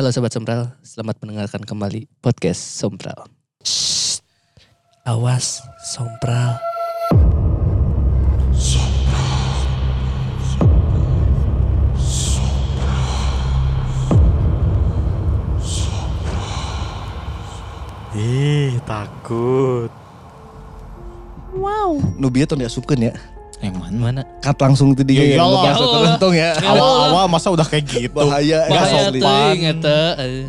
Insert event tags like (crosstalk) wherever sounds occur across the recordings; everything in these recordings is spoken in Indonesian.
Halo Sobat Sompral, selamat mendengarkan kembali podcast Sompral. Shh, awas Sompral. Ih, takut. Nubia tuh diasupkan ya. Yang mana? Mana? Kat langsung itu dia Ya yang ngebahas teruntung ya. Ya. Awal-awal masa udah kayak gitu. Bahaya. Bahaya sopan. tuh, ngeta.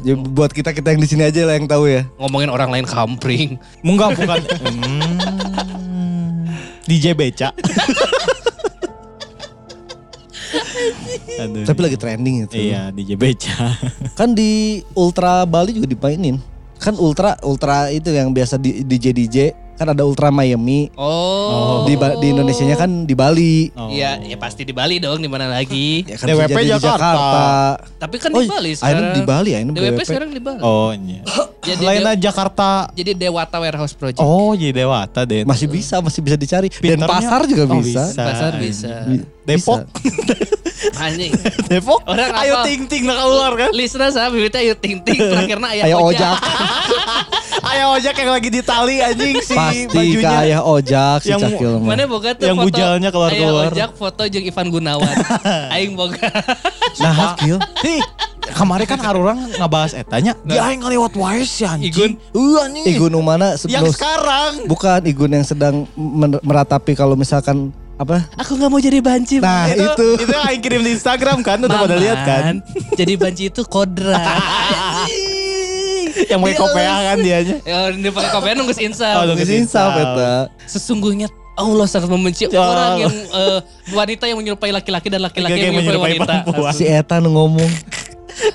Ya, buat kita kita yang di sini aja lah yang tahu ya. Ngomongin orang lain kampring. Enggak, bukan. Hmm. DJ Beca. Aduh. Tapi lagi trending itu. Iya, DJ Beca. Kan di Ultra Bali juga dimainin. Kan Ultra Ultra itu yang biasa di DJ DJ kan ada Ultra Miami. Oh. Di Ba- di Indonesianya kan di Bali. Oh. Iya, ya pasti di Bali dong, di mana lagi. (laughs) Ya kan DWP bisa jadi di Jakarta. Tapi kan Oh, di Bali sekarang. di Bali akhirnya DWP DWP. sekarang di Bali. Oh, iya. (gasps) Jadi Lainnya Jakarta. jadi Dewata Warehouse Project. Oh, jadi Dewata deh. Masih bisa, masih bisa dicari. Dan pasar juga Oh, bisa. Pasar bisa. Bi- Depok. (laughs) Anjing. Depok. Orang Ayo ting ting nak keluar kan. Listener saya bibitnya ayo ting ting terakhirnya ayah Ayah ojek. ojak. (laughs) Ayo ojek yang lagi di tali anjing si Pasti bajunya. ayah ojak si Yang- Cakil mah. Mana boga tuh Yang foto bujalnya keluar-keluar. Ayah ojak foto jeung Ivan Gunawan. (laughs) Aing boga. Nah, Kil. Nih, kemarin kan orang ngebahas etanya. Dia yang ngelewat wae sih anjing. Igun. Uh anjing. Igun mana Yang sekarang. bukan Igun yang sedang meratapi kalau misalkan apa? Aku nggak mau jadi banci. Nah, Bang. itu. Itu yang Aing kirim di Instagram kan. Udah pada lihat kan. Jadi banci itu kodra. (laughs) yang pakai kopiah kan dianya. ya dia pakai kopiah nunggu Oh, insaf. nunggu Nunggu insaf eta. Sesungguhnya Allah sangat membenci Ya orang yang eh, wanita yang menyerupai laki-laki dan laki-laki yang yang menyerupai wanita. perempuan. Si Eta ngomong.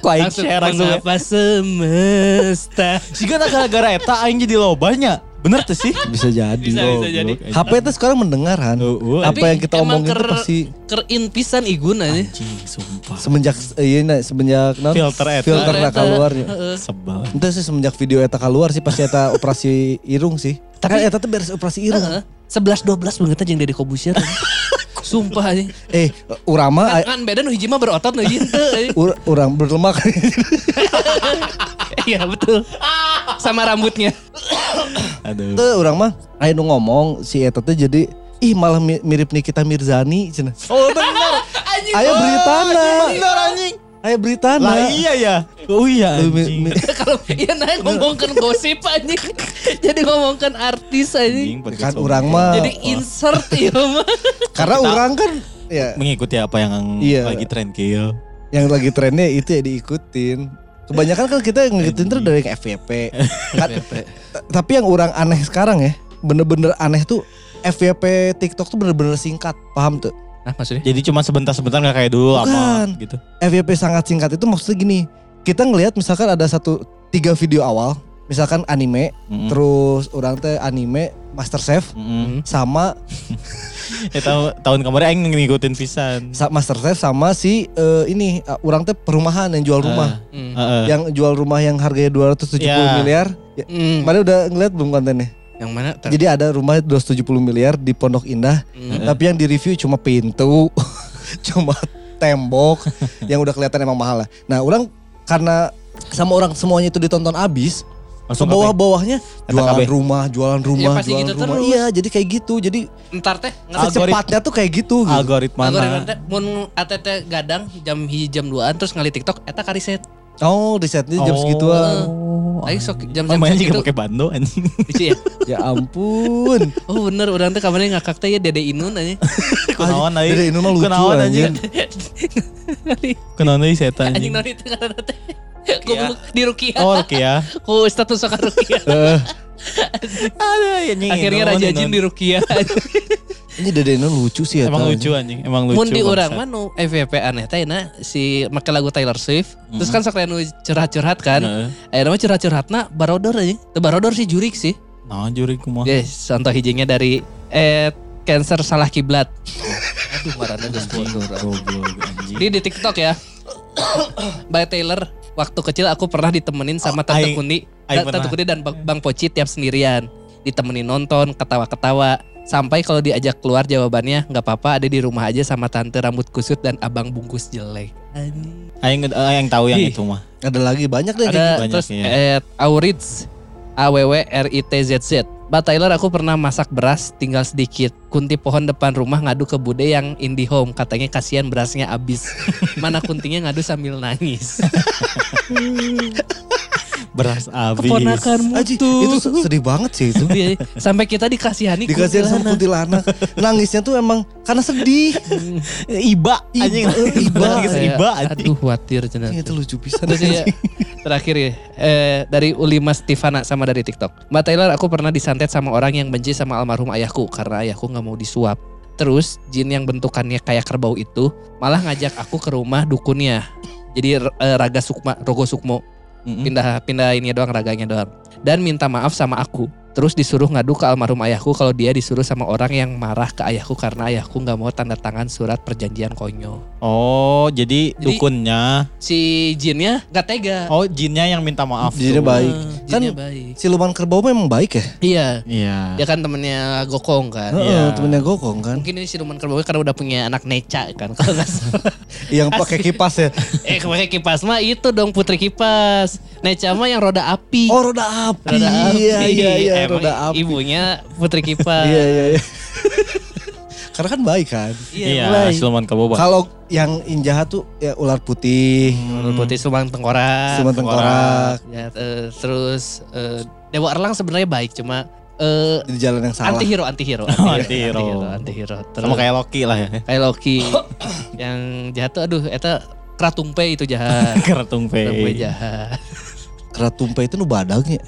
Kok Aing share langsung. ya. mengapa semesta. Jika gara-gara eta Aing jadi lobanya. Bener tuh sih. Bisa jadi. Bisa, bisa jadi. HP itu sekarang mendengar Han. Uh, uh, Apa yang kita omongin itu ker- pasti kerin pisan igun aja. Anjing, sumpah. semenjak iya nah, semenjak naon? Filter eta. filter Eta, keluar ya. Sebel. Itu sih semenjak video eta keluar sih pasti eta (laughs) operasi irung sih. Tapi kan eta tuh beres operasi irung. Heeh. 11 12 banget aja yang dari Kobusir. (laughs) Sumpah aja. Eh, urang mah Kan, kan beda nu hiji mah berotot nu hiji teu. ur- urang berlemak. Iya betul. Sama rambutnya. (coughs) Aduh. Tuh urang mah nu ngomong si eta tuh jadi ih malah mi- mirip Nikita Mirzani cenah. Oh bener. Ayo beritana. Bener anjing. Ayo beritana. Lah iya ya. Oh iya (laughs) Kalau iya (laughs) nah ngomongkan gosip anjing. Jadi ngomongkan artis podcast kan urang mah Jadi insert (laughs) ya mah. karena urang kan ya mengikuti apa yang Iya. lagi tren kill. yang lagi trennya itu ya diikutin. Kebanyakan kan kita ngikutin terus dari FYP. Kan- tapi yang orang aneh sekarang ya, bener-bener aneh tuh FYP TikTok tuh bener-bener singkat, paham tuh? Nah maksudnya? Jadi cuma sebentar-sebentar nggak kayak dulu Bukan. apa gitu. FYP sangat singkat itu maksudnya gini, kita ngelihat misalkan ada satu tiga video awal, misalkan anime, Mm-mm. terus orang teh anime Master Chef Mm-mm. sama (laughs) Ya, tahun, tahun kemarin Aing ngikutin pisan. sa- Master Chef sama si eh, ini uh, orang teh perumahan yang jual rumah, Hmm. Heeh. yang jual rumah yang harganya 270 Ya. miliar. Ya, Hmm. Mana udah ngeliat belum kontennya? Yang mana? Tar- Jadi ada rumah 270 miliar di Pondok Indah, Hmm. tapi yang di review cuma pintu, (laughs) cuma tembok, (laughs) yang udah kelihatan emang mahal lah. Nah, orang karena sama orang semuanya itu ditonton abis, ke Langsung bawah-bawahnya jualan KB. rumah, jualan rumah, pasti jualan gitu rumah. terus. Iya, jadi kayak gitu. Jadi Ntar teh secepatnya tuh kayak gitu. gitu. algoritma Algoritma teh mun ATT gadang jam hiji jam 2an terus ngali TikTok eta kariset. Oh, risetnya jam segituan. Oh. Ayo sok jam-jam Mamanya segitu. juga pakai bando anjing. Ya. (laughs) Ya ampun. Oh bener orang teh kamarnya ngakak teh ya Dede Inun aja. (laughs) Kenaon aing. Dede Inun mah lucu, Kenaon anjing. anjing. Kenaon deui setan Anjing anjing. non itu karena teh. Goblok di Rukia. Oh oke ya. Ku status sok Rukia. Eh, (laughs) Ada anjing. Akhirnya Raja. Jin di Rukia. Ini Dede Inun lucu sih ya. Emang tau. lucu anjing, emang lucu. Mun di bangsat. urang mah nu FVP aneh teh na si make lagu Taylor Swift. Terus kan sok nu curhat-curhat kan. Heeh. Eh nama curhat-curhatna barodor aja. Teu barodor sih jurik sih. Nah, juri kumaha. Yes, contoh hijinya dari eh cancer salah kiblat. Aduh, marana geus bodor. Goblok anjing. Di di TikTok ya. By Taylor, waktu kecil aku pernah ditemenin sama Tante Aing- Kundi, Aing Ta- Tante. Kundi dan Bang, Bang Poci tiap sendirian. Ditemenin nonton, ketawa-ketawa. Sampai kalau diajak keluar jawabannya nggak apa-apa ada di rumah aja sama tante rambut kusut dan abang bungkus jelek. Aing eh, yang tahu yang Ih. itu mah. Ada lagi banyak deh. kayak Ada banyak, terus iya. at Aurits A W W R I T Z Z. Mbak Tyler aku pernah masak beras tinggal sedikit. Kunti pohon depan rumah ngadu ke bude yang IndiHome. Katanya kasihan berasnya habis. (laughs) Mana kuntinya ngadu sambil nangis. (laughs) Beras habis. Keponakanmu Aji, itu sedih banget sih itu. Iya, Sampai kita dikasihani Dikasih sama kuntilanak. Nangisnya tuh emang karena sedih. Iba anjing. Iba. Nangis Saya, iba anjing. Aduh khawatir cenah. Itu lucu pisan. Terus ya, terakhir ya, eh, dari Ulima Stivana sama dari TikTok. Mbak Taylor, aku pernah disantet sama orang yang benci sama almarhum ayahku karena ayahku nggak mau disuap. Terus jin yang bentukannya kayak kerbau itu malah ngajak aku ke rumah dukunnya. Jadi eh, Raga Sukma, Rogo Sukmo Pindah pindah ini doang raganya doang. Dan minta maaf sama aku. Terus disuruh ngadu ke almarhum ayahku kalau dia disuruh sama orang yang marah ke ayahku karena ayahku nggak mau tanda tangan surat perjanjian konyol. Oh, jadi, Jadi- dukunnya. Si jinnya nggak tega. Oh, jinnya yang minta maaf. Jinnya tuh. baik. Eh, Kan- jinnya baik. Siluman kerbau memang baik ya? Iya, Iya. dia kan temennya Gokong kan. Heeh, Iya. temennya Gokong kan. Mungkin ini siluman kerbau karena udah punya anak Neca kan kalau nggak salah. (laughs) Yang pakai kipas ya. (laughs) eh pakai kipas mah itu dong putri kipas. Neca mah yang roda api. Oh roda api. roda api. Iya iya iya Emang roda api. Ibunya (laughs) putri kipas. Iya iya iya. (laughs) Karena kan baik kan. Iya, mulai. siluman kerbau. Bang. Kalau yang injahat tuh ya ular putih. Ular putih siluman tengkorak. Siluman tengkorak. Ya, eh, terus eh, Dewa Erlang sebenarnya baik cuma eh Di jalan yang salah. anti hero anti hero Anti-hero. anti hero (laughs) Sama kayak Loki lah ya. kayak Loki (coughs) yang jahat tuh aduh eta Kratumpe itu jahat Keratung Kratumpe P. jahat Tumpai itu nu badagnya.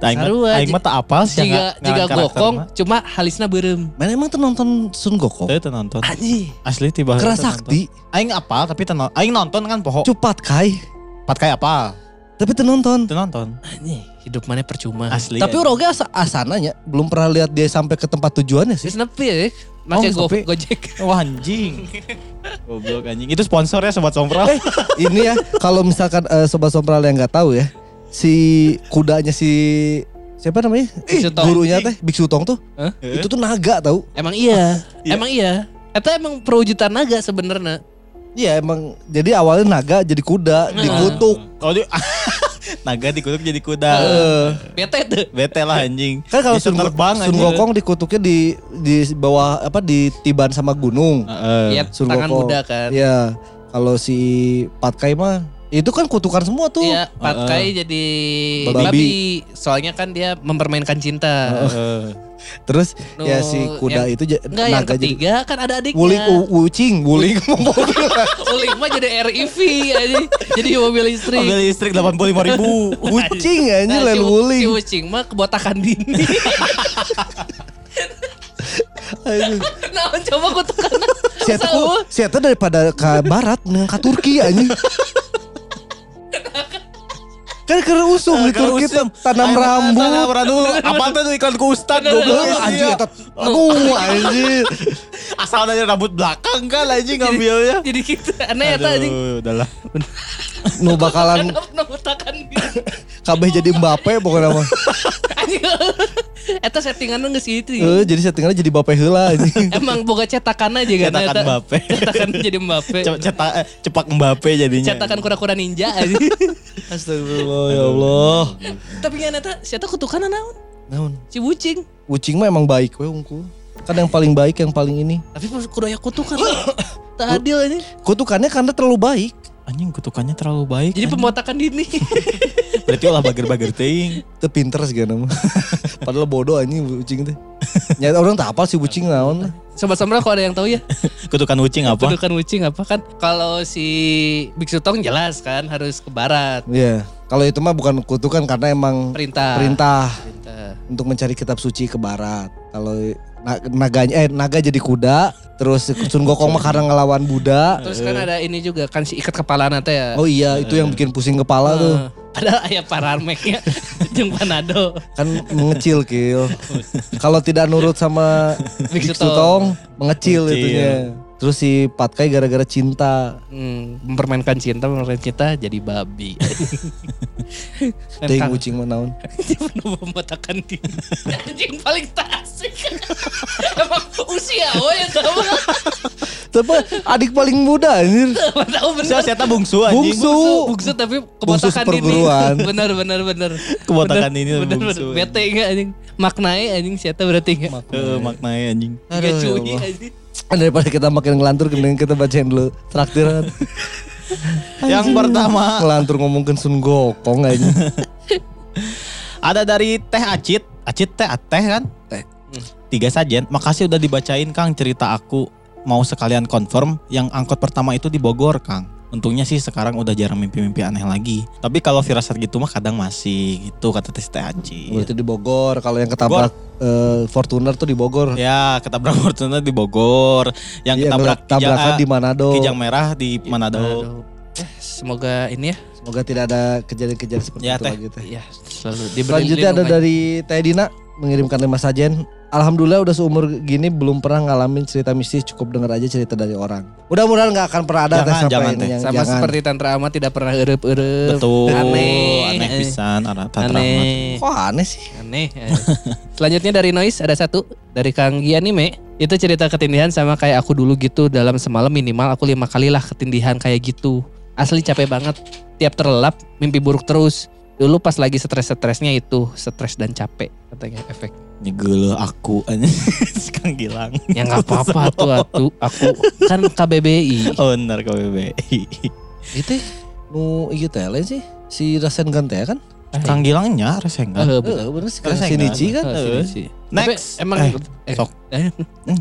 Aing mah aing mah tak apal sih jika jika gokong cuma halisna berem Mana emang tuh nonton Sun Gokong? Teu teu nonton. anjing Asli tiba Keras sakti. Aing apal tapi teu nonton. Aing nonton kan poho. Cupat kai. Pat kayak apal. Tapi tuh nonton. Teu nonton. anjing hidup mana percuma Asli. Tapi Roge asa asananya belum pernah lihat dia sampai ke tempat tujuannya sih. Terus nepi ya Make Oh, go, gojek (laughs) Wah anjing. (laughs) Goblok anjing. Itu sponsor ya sobat sompral. Eh, ini ya kalau misalkan eh, sobat sompral yang nggak tahu ya, si kudanya si siapa namanya? Biksu Tong. Gurunya teh Biksu Tong tuh. Hah? Itu tuh naga tahu. Emang iya (laughs) Iya. Emang iya Eta emang perwujudan naga sebenarnya Iya emang jadi awalnya naga jadi kuda dikutuk. Oh, di (laughs) naga dikutuk jadi kuda. Eh, Bete tuh Bete lah anjing. kan kalau Sun, terbang Sun anjing. Gokong dikutuknya di di bawah apa di tiban sama gunung. Heeh. Iya Sun tangan muda kan Iya. Kalau si Patkai mah itu kan kutukan semua tuh. Iya, Patkai jadi Babi. babi. Soalnya kan dia mempermainkan cinta. Heeh. Terus Nu, ya si kuda yang- itu Enggak, yang naga jadi ketiga kan ada adiknya. Wuling, u- wucing, wuling (laughs) mobil. Uling mah jadi REV aja. Jadi mobil listrik. Mobil listrik 85 ribu. (laughs) Wucing aja Nah, lain si, wuling. si Ucing mah kebotakan dini. Aduh. (laughs) nah, coba kutukan. Si Eta ku, si Eta daripada ke barat dengan ke Turki anjing. Kan keren usum di Turki tuh tanam rambut. Tanam rambut. (laughs) Apa tuh iklan ku Ustad goblok. Eh, Anjing Eta, aduh anjing. (laughs) Asal dari rambut belakang kan anjing ngambilnya. Jadi gitu. Aneh eta anjing. Udahlah. Nu (laughs) bakalan dini? kabeh jadi Mbappe pokoknya mah. (laughs) Eta settingannya geus gitu ya. Eh, jadi settingannya jadi heula anjing. (laughs) Emang boga cetakan aja kan Cetakan eta. Mbappe. (laughs) Cetakan jadi Mbappe. Cepak cetak eh, cepak Mbappe jadinya. Cetakan kura-kura ninja aja. Astagfirullah ya Allah. Tapi kan eta siapa kutukan naon? Naon? Si Wucing. Wucing mah emang baik we unggul. Kan yang paling baik yang paling ini. Tapi kudu aya kutukan. (coughs) Tak adil ini. Kutukannya karena terlalu baik. Anjing kutukannya terlalu baik. Jadi anjing. pembotakan dini. (laughs) berarti olah bager-bager teuing. Itu pinter segala (laughs) mah. Padahal bodoh anjing wucing teh. Nyata orang tak apa sih wucing naon. Sobat Samra kalau ada yang tahu ya. Kutukan ucing apa? Kutukan Wucing apa kan? Kalau si Biksu Tong jelas kan harus ke barat. Iya. Kalau itu mah bukan kutukan karena emang Perintah. perintah Perintah. untuk mencari kitab suci ke barat. Kalau naganya eh naga jadi kuda, terus Sun Gokong mah karena ngelawan Buddha. Terus kan ada ini juga kan si ikat kepala nanti ya. Oh iya, itu yang bikin pusing kepala tuh. Eh, Padahal ayah pararmeknya (laughs) jeung panado. Kan mengecil kill. Kalau tidak nurut sama (laughs) Biksu Biksu Tong, mengecil Mengecil. itunya. Terus si Patkai gara-gara cinta. Hmm, mempermainkan cinta, mempermainkan cinta jadi babi. (laughs) (laughs) Kang- kucing mah naon. (laughs) Dia penuh pembatakan diri. (laughs) Anjing paling tak asik. Emang usia we eta mah. Tapi adik paling muda anjir. Tahu bener. Saya siapa bungsu anjing. Bungsu. Bungsu tapi kebotakan ini. Benar benar benar. Kebotakan Bener, ini bener, bungsu. bener. Bete enggak anjing. Maknai anjing siapa berarti enggak? Heeh, maknanya anjing. Aduh, ya cuy anjing. Daripada kita makin ngelantur, mending kita bacain dulu traktiran. Yang pertama ngelantur ngomongin Sun Gokong aja. (laughs) ada dari Teh Acit. Acit teh teh kan? Teh. Tiga sajen. Makasih udah dibacain Kang cerita aku. Mau sekalian confirm yang angkot pertama itu di Bogor Kang. Untungnya sih sekarang udah jarang mimpi-mimpi aneh lagi. Tapi kalau firasat gitu mah kadang masih gitu kata Teh Acit. Berarti di Bogor. Kalau yang ketabrak eh, Fortuner tuh di Bogor. Ya, ketabrak (laughs) Fortuner di Bogor. Yang Iya, ketabrak tabrakan Kijang- di Manado. Kijang Merah di Manado. Aduh. Eh, semoga ini ya. Semoga tidak ada kejadian-kejadian seperti Ya, itu Teh. lagi teh. Ya, selalu Selanjutnya ada dari Teh Dina mengirimkan lima sajen. Alhamdulillah udah seumur gini belum pernah ngalamin cerita mistis cukup denger aja cerita dari orang. Mudah-mudahan nggak akan pernah ada Jangan, teh sampai jangan, ini Teh. yang sama jangan. seperti Tantra Ama tidak pernah erep-erep. Betul. Aneh. Aneh pisan arah Tatra Ahmad. Aneh. Kok aneh sih? Aneh. eh. Selanjutnya dari Noise ada satu dari Kang Gianime. Itu cerita ketindihan sama kayak aku dulu gitu dalam semalam minimal aku lima kali lah ketindihan kayak gitu. Asli capek banget. Tiap terlelap mimpi buruk terus. Dulu pas lagi stres-stresnya itu stres dan capek katanya efek. Gelo aku. (laughs) Kang Gilang. Ya nggak apa-apa tuh (laughs) atu. Aku kan KBBI. Oh benar KBBI. Itu nu iya teh lain sih. Si Rasen Gante kan? Kang Gilangnya rasa enggak. Eh, Eh, bener sih Rasen si Nici kan? Eh, Eh. sih. Next. Tapi emang Eh, eh, sok. eh, Hmm.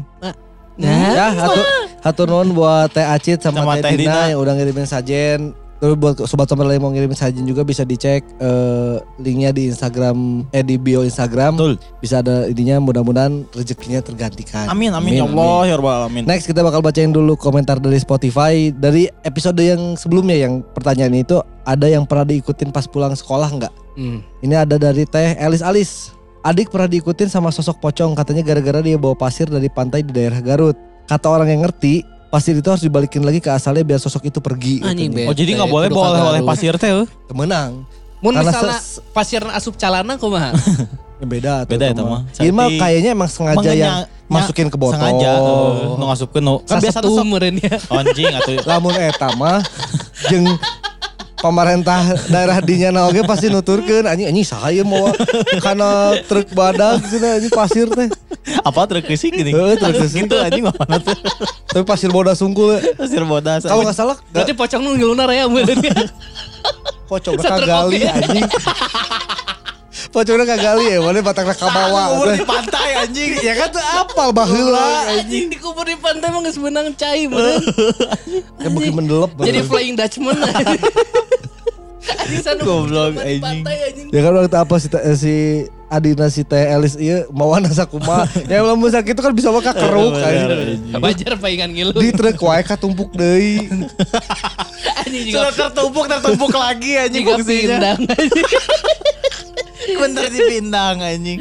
Nah, Ya, hatur hatur nuhun buat Teh Acit sama, Sama Teh Teh Dina, Dina. yang udah ngirimin sajen. Terus buat sobat sobat lain mau ngirimin sajen juga bisa dicek eh, linknya di Instagram eh di bio Instagram. Betul. Bisa ada ininya mudah-mudahan rezekinya tergantikan. Amin amin ya Allah ya rabbal alamin. Next kita bakal bacain dulu komentar dari Spotify dari episode yang sebelumnya yang pertanyaan itu ada yang pernah diikutin pas pulang sekolah nggak? hmm. Ini ada dari Teh Elis Alis. Adik pernah diikutin sama sosok pocong katanya gara-gara dia bawa pasir dari pantai di daerah Garut. Kata orang yang ngerti, pasir itu harus dibalikin lagi ke asalnya biar sosok itu pergi. Anjing, katanya. Be. Oh jadi nggak boleh bawa oleh-oleh kagarut. pasir teh. eh? Kemenang. Mun Karena misalnya ses- pasir asup calana kumaha? (laughs) Ya beda tuh. Beda itu itu mah. Ini mah kayaknya emang sengaja yang masukin ke botol. Sengaja uh, nu ngasupkeun nu. Kan biasa tuh meureun ya. (laughs) anjing atau Lamun eta mah jeung pemerintah daerah dinya na oge pasti nuturkeun anjing anjing saha ieu mau kana truk badak cenah anjing pasir teh. Apa truk kesik gini. Heeh, truk kesik. Gitu anjing mah mana tuh. Tapi pasir bodas sungkul. ya. Pasir bodas. Kalau nggak salah Berarti pocong nu ngilunar ya meureun ya. kagali oge. anjing. Pocongnya kagali ya, mana batakna kabawa. Teh. di pantai anjing. Ya kan tuh apal baheula Anjing dikubur di pantai mah geus benang cai meureun. Ya beuki mendelep. Jadi flying Dutchman. Anjing (laughs) sana Goblok, anjing. Ya kan waktu apa si, eh, si Adina si Teh Elis iya mau sakuma. (laughs) ya lamun sakit itu kan bisa maka keruk anjing. Wajar paingan ngilu. Di truk wae katumpuk deui. (laughs) Anjing juga Sudah tertumpuk tertumpuk lagi anjing juga fungsinya. pindang anjing. (laughs) Bener dipindang anjing.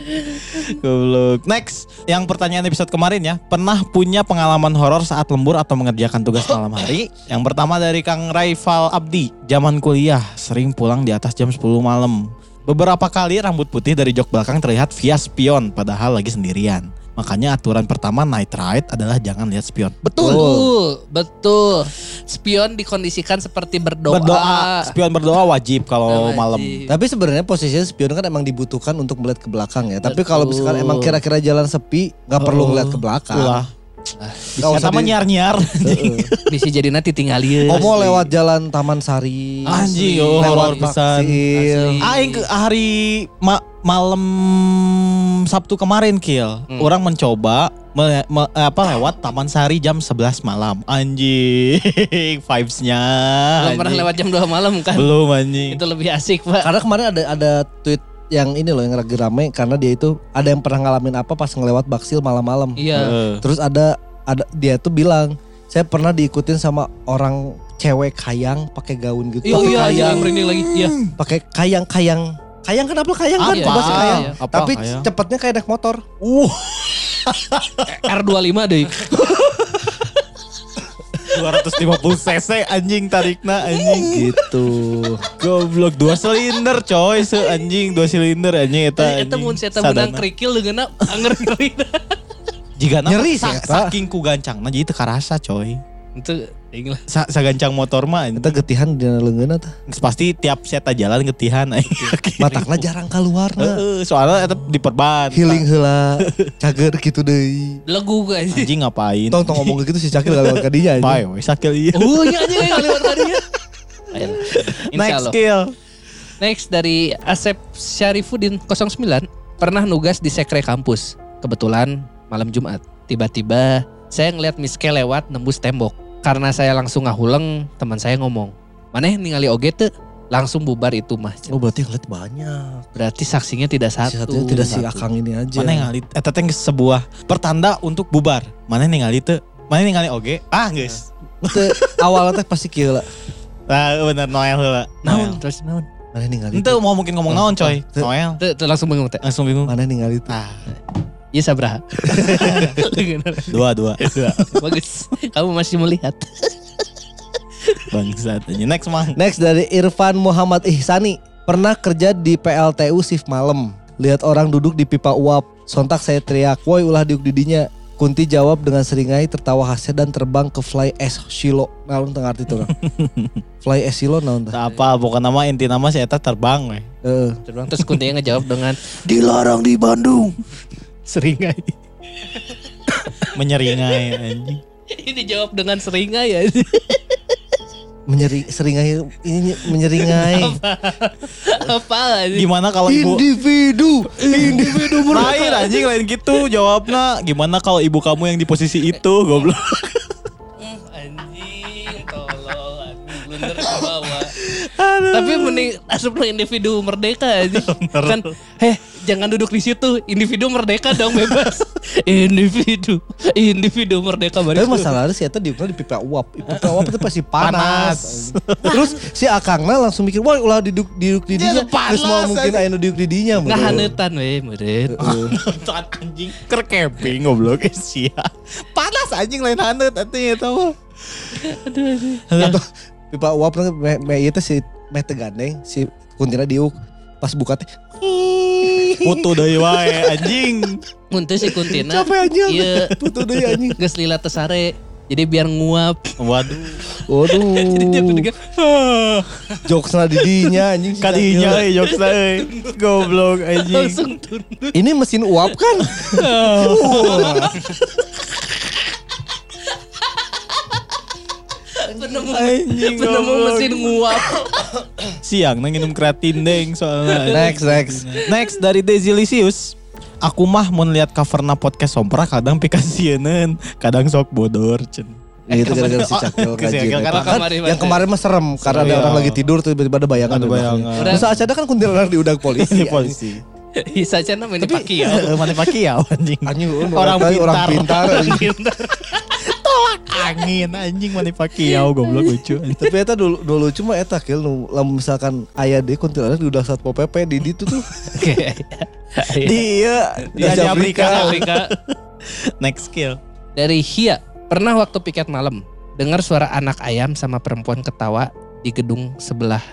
Goblok. Next, yang pertanyaan episode kemarin ya, pernah punya pengalaman horor saat lembur atau mengerjakan tugas malam hari? Yang pertama dari Kang Raifal Abdi, zaman kuliah sering pulang di atas jam 10 malam. Beberapa kali rambut putih dari jok belakang terlihat via spion padahal lagi sendirian. Makanya aturan pertama night ride adalah jangan lihat spion. Betul, betul. Spion dikondisikan seperti berdoa. Berdoa, spion berdoa wajib kalau Wajib. malam. Tapi sebenarnya posisinya spion kan emang dibutuhkan untuk melihat ke belakang ya. Tapi Betul. kalau misalkan emang kira-kira jalan sepi, nggak perlu Oh, ngeliat ke belakang. Ulah. Nggak usah Sama di- nyar-nyar. Heeh. (laughs) Bisa jadi nanti tinggalin. Oh mau lewat jalan Taman Sari. Anjing, oh, lewat horor pisan. Aing ke hari ma- malam Sabtu kemarin kill. Hmm. Orang mencoba me- me- apa lewat Taman Sari jam 11 malam. Anjing, (laughs) vibes-nya. Belum pernah lewat jam 2 malam kan. Belum anjing. Itu lebih asik, Pak. Karena kemarin ada ada tweet yang ini loh yang lagi rame karena dia itu ada yang pernah ngalamin apa pas ngelewat Baksil malam-malam. Iya. Heeh. Terus ada ada dia tuh bilang saya pernah diikutin sama orang cewek kayang pakai gaun gitu. Iya, Pakai iya, kayang, iya, merinding lagi. Iya. pakai kayang kayang. Kayang kenapa kayang kan? Sih kayang. Iya. Apa Tapi kayang? cepatnya kayak naik motor. Uh, (laughs) R25 deh. (laughs) 250 cc anjing tarikna anjing. Gitu. Goblok dua silinder coy, se anjing dua silinder anjing eta. Eta anjing. mun saya Sadana. menang kerikil dengan anger (laughs) ngeri. Jika Nyeri eta. saking ku gancang, nah jadi teu karasa coy. Itu lah. Sa sagancang motor mah Kita getihan di leungeunna tah. pasti tiap seta jalan ketihan aing. Matakna (laughs) jarang keluar. Heeh, soalnya eta diperban. Healing heula, (laughs) cager gitu deui. Lagu guys. Anjing ngapain? Tong tong ngomong gitu si Cakil lewat ka dinya anjing. we sakil ieu. Oh iya aja yang lewat tadinya. Ayolah. Insya Next Allah. skill. Next dari Asep Syarifuddin 09 pernah nugas di sekre kampus. Kebetulan malam Jumat. Tiba-tiba saya ngeliat Miss K lewat nembus tembok. Karena saya langsung ngahuleng, teman saya ngomong, "Maneh ningali oge teu?" Langsung bubar itu mah. Oh berarti ngeliat banyak. Berarti saksinya tidak Si satu. satunya tidak si. Akang ini aja. Mana ningali eta teh geus sebuah pertanda untuk bubar. Mana ningali teu? Mana ningali oge? Ah, geus. (laughs) Teu, awalnya teh pasti kieu lah. Nah, bener Noel heula. Naon Noel. terus naon? Mana ningali Ente mau mungkin ngomong naon coy. Noel. Teu langsung bingung teh. Langsung bingung. Mana ningali tuh. Ah, Iya sabraha. (laughs) dua dua. Bagus. Kamu masih melihat. Bangsat. Next mang. Next dari Irfan Muhammad Ihsani. Pernah kerja di PLTU shift malam. Lihat orang duduk di pipa uap. Sontak saya teriak, woi ulah diuk didinya. Kunti jawab dengan seringai tertawa hasil dan terbang ke Fly S Shilo. Naon teu ngarti tuh. (laughs) Fly S Shilo naon teh? Apa, bukan nama inti nama si eta terbang we. Heeh. Terbang terus kuntinya ngejawab dengan Dilarang di Bandung. Seringai. Menyeringai anjing. Ini jawab dengan seringai ya. Menyeri seringai ini menyeringai. Apa aja? Gimana kalau ibu individu, individu lain anjing lain gitu jawabnya. Gimana kalau ibu kamu yang di posisi itu goblok. Tapi mending asup lu individu merdeka aja. (laughs) kan, heh jangan duduk di situ. Individu merdeka dong bebas. (laughs) individu, individu merdeka Tapi baris. masalahnya si Eta di pipa uap. Di Pipa uap itu pasti panas. Panas. (laughs) Terus si Akangna langsung mikir, wah ulah duduk duduk di Dia dinya. panas Terus mau mungkin nu duduk di dinya. Nggak hanetan weh meureun. Tuan anjing ker camping goblok eh, sia. Panas anjing lain hanet atuh eta mah. Atau pipa uap kan me, me ieu teh si meh teu gandeng si kuntina diuk pas buka teh Putu deui wae anjing. Mun si kuntina. capek aja. Iya, Putu deui anjing. geus lila teu sare. Jadi biar nguap. Waduh. Waduh. Jadi dia pendengar, Jokesna di dinya anjing. Kadinya euy jokes euy. Goblok anjing. langsung tunduk. Ini mesin uap kan? (laughs) Penemu, Anjing, penemu mesin nguap. Siang nang minum kreatin deng soalnya. (laughs) next, next. Next dari Desilisius. Aku mah mau lihat coverna podcast sompra kadang pikasieun, kadang sok bodor cen. Itu gara-gara si (laughs) Oh, Cakil ngajin. Cakil, karena Kan kemarin yang kemarin mah serem karena ada Iya. orang lagi tidur tuh tiba-tiba ada bayangan. Ada bayangan. Terus acada kan kuntilanak diudag polisi. Polisi. (laughs) Bisa aja namanya Paki ya. Eh, Mana Pacquiao anjing. Anjing lu, Orang orang, orang pintar. Tolak angin anjing Mana Pacquiao goblok lucu. (laughs) Tapi eta dulu dulu cuma eta kill nu lamun misalkan aya deui kuntilanak diudag Satpol PP di ditu tuh. Oke. (laughs) Dia Di di Afrika. Afrika. (laughs) Next skill. Dari Hia, pernah waktu piket malam dengar suara anak ayam sama perempuan ketawa di gedung sebelah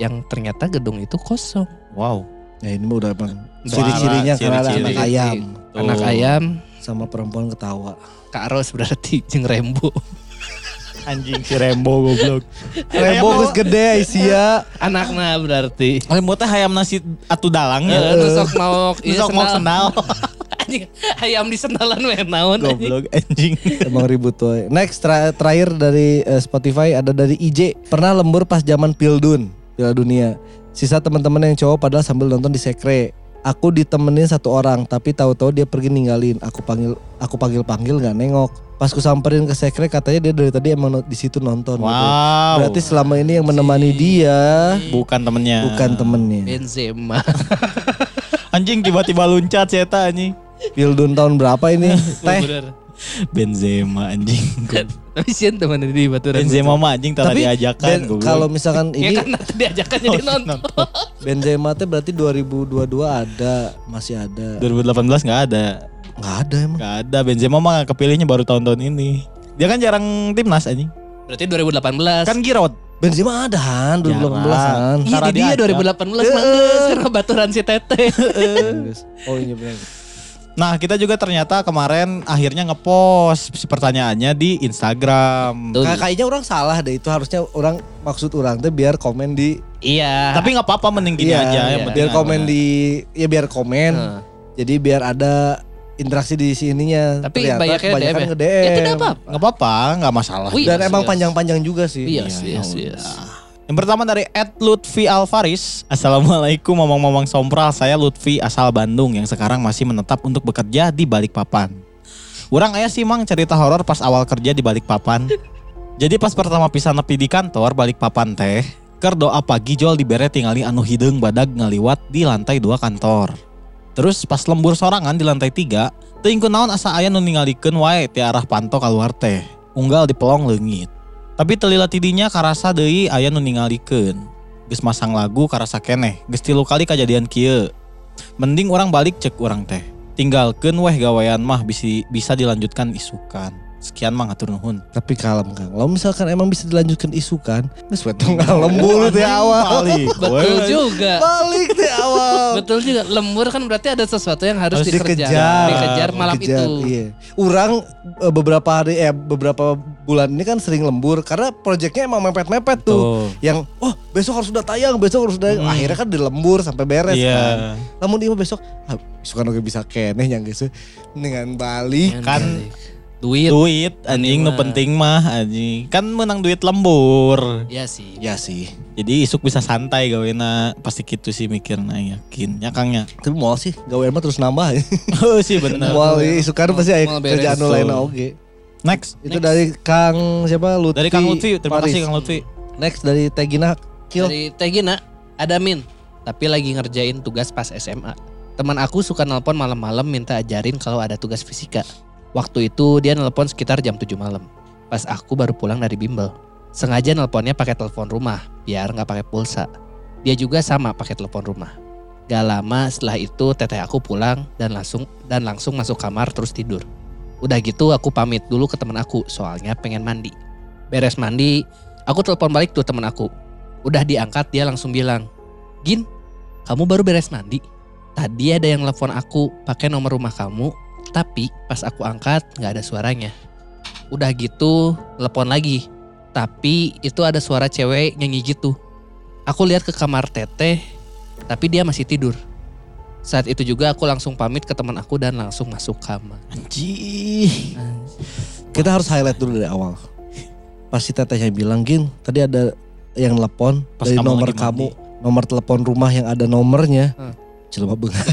yang ternyata gedung itu kosong. Wow. Ya ini mah udah emang Suara, ciri-cirinya karena ada ciri-ciri. anak ayam Tuh. Anak ayam, sama perempuan ketawa. Kak Ros berarti jeung Rembo. (laughs) Anjing si Rembo goblok. (laughs) Rembo geus gede Asia. (laughs) Anakna berarti. Rembo teh hayam nasi atu dalang Eh, ya. nusok mau iya Sok mau senal. Anjing, ayam di sendalan we naon. Goblok anjing. Emang ribut tuh. Next tra- terakhir dari eh, Spotify ada dari IJ. Pernah lembur pas zaman Pildun, Piala Dunia. Sisa teman-teman yang cowok padahal sambil nonton di sekre. Aku ditemenin satu orang, tapi tahu-tahu dia pergi ninggalin. Aku panggil, aku panggil panggil nggak nengok. Pas ku samperin ke sekre, katanya dia dari tadi emang di situ nonton. gitu. Wow. Berarti selama ini yang menemani dia bukan temennya. bukan temennya. Benzema. (laughs) Anjing tiba-tiba loncat si eta anjing. Pildun tahun berapa ini? (laughs) Teh. Benzema anjing. Tapi sih teman di Baturan. Benzema mah anjing tak Tapi diajakan Ben- kalau misalkan Ya ini kan nanti diajakan jadi (laughs) nonton. Benzema teh berarti 2022 ada, masih ada. 2018 nggak ada. Nggak ada emang. Nggak ada Benzema mah kepilihnya baru tahun-tahun ini. Dia kan jarang timnas anjing. Berarti 2018. Kan Giroud. Benzema ada Han 2018 Jarang. an. Iya di dia diajak. 2018 mangges karena (laughs) baturan si Tete. Oh iya benar. Nah kita juga ternyata kemarin akhirnya ngepost si pertanyaannya di Instagram. Kayaknya orang salah deh itu harusnya orang maksud orang tuh biar komen di Iya. Tapi nggak apa-apa mending gini Iya, aja iya. yang biar komen ada. di ya biar komen. Heeh. Jadi biar ada interaksi di sininya. Tapi Ternyata banyaknya kebanyakan DM ya? nge-DM. Ya tidak apa. nggak apa-apa nggak masalah. Wih. Dan Yes, emang yes. panjang-panjang juga sih. Yes, Iya, yes, ya yes. Yang pertama dari Ed Lutfi Alvaris. Assalamualaikum momong-momong sompral. Saya Lutfi asal Bandung yang sekarang masih menetap untuk bekerja di Balikpapan. Orang ayah sih mang cerita horor pas awal kerja di Balikpapan. Jadi pas pertama pisah nepi di kantor Balikpapan teh, ker doa pagi jol dibere tingali anu hideung badag ngaliwat di lantai dua kantor. Terus pas lembur sorangan di lantai tiga, teuing naon asa aya nu ningalikeun wae ti arah panto keluar teh. Unggal di pelong leungit. Tapi telila tidinya karasa deui aya nu ningalikeun. Geus masang lagu karasa keneh, geus tilu kali kejadian kieu. Mending orang balik cek orang teh. Tinggalkeun weh gawean mah bisa dilanjutkan isukan. Sekian mah ngatur nuhun. Tapi kalem Kang. Kalau misalkan emang bisa dilanjutkan isukan, geus we tong lembur teh awal. Balik. Betul juga. Balik teh awal. Betul juga. Lembur kan berarti ada sesuatu yang harus, Harus dikerjakan. dikejar. Dikejar malam Dikejar, itu. Iya. Orang eh, beberapa hari eh beberapa bulan ini kan sering lembur karena proyeknya emang mepet-mepet tuh. Tuh. Yang oh besok harus udah tayang, besok harus udah Hmm. akhirnya kan dilembur sampai beres kan. Iya. Namun dia besok ah, besok kan bisa keneh yang guys dengan balik. Kan duit. duit anjing nu penting mah anjing. Kan menang duit lembur. Ya sih. Ya sih. Jadi isuk bisa santai gawena pasti gitu sih mikirna yakin. Ya Kang ya. Tapi mau sih gawe mah terus nambah. (laughs) Oh sih bener. Mau isukan pasti aya Mau beres. kerjaan lain oge. Next. Itu dari Kang siapa Lutfi. Dari Kang Lutfi, terima Paris. kasih Kang Lutfi. Next dari Tegina Kill. Dari Tegina ada Min. Tapi lagi ngerjain tugas pas SMA. Teman aku suka nelpon malam-malam minta ajarin kalau ada tugas fisika. Waktu itu dia nelpon sekitar jam 7 malam. Pas aku baru pulang dari bimbel. Sengaja nelponnya pakai telepon rumah biar nggak pakai pulsa. Dia juga sama pakai telepon rumah. Gak lama setelah itu teteh aku pulang dan langsung dan langsung masuk kamar terus tidur. Udah gitu aku pamit dulu ke temen aku soalnya pengen mandi. Beres mandi, aku telepon balik tuh temen aku. Udah diangkat dia langsung bilang, Gin, kamu baru beres mandi. Tadi ada yang telepon aku pakai nomor rumah kamu, tapi pas aku angkat nggak ada suaranya. Udah gitu, telepon lagi. Tapi itu ada suara cewek nyanyi gitu. Aku lihat ke kamar teteh, tapi dia masih tidur. Saat itu juga aku langsung pamit ke teman aku dan langsung masuk kamar. Anjing. Kita harus highlight dulu dari awal. Pasti tetehnya bilang, Gin, tadi ada yang telepon Pas dari kamu nomor kamu, nomor telepon rumah yang ada nomornya. Hmm. Jelema bengar.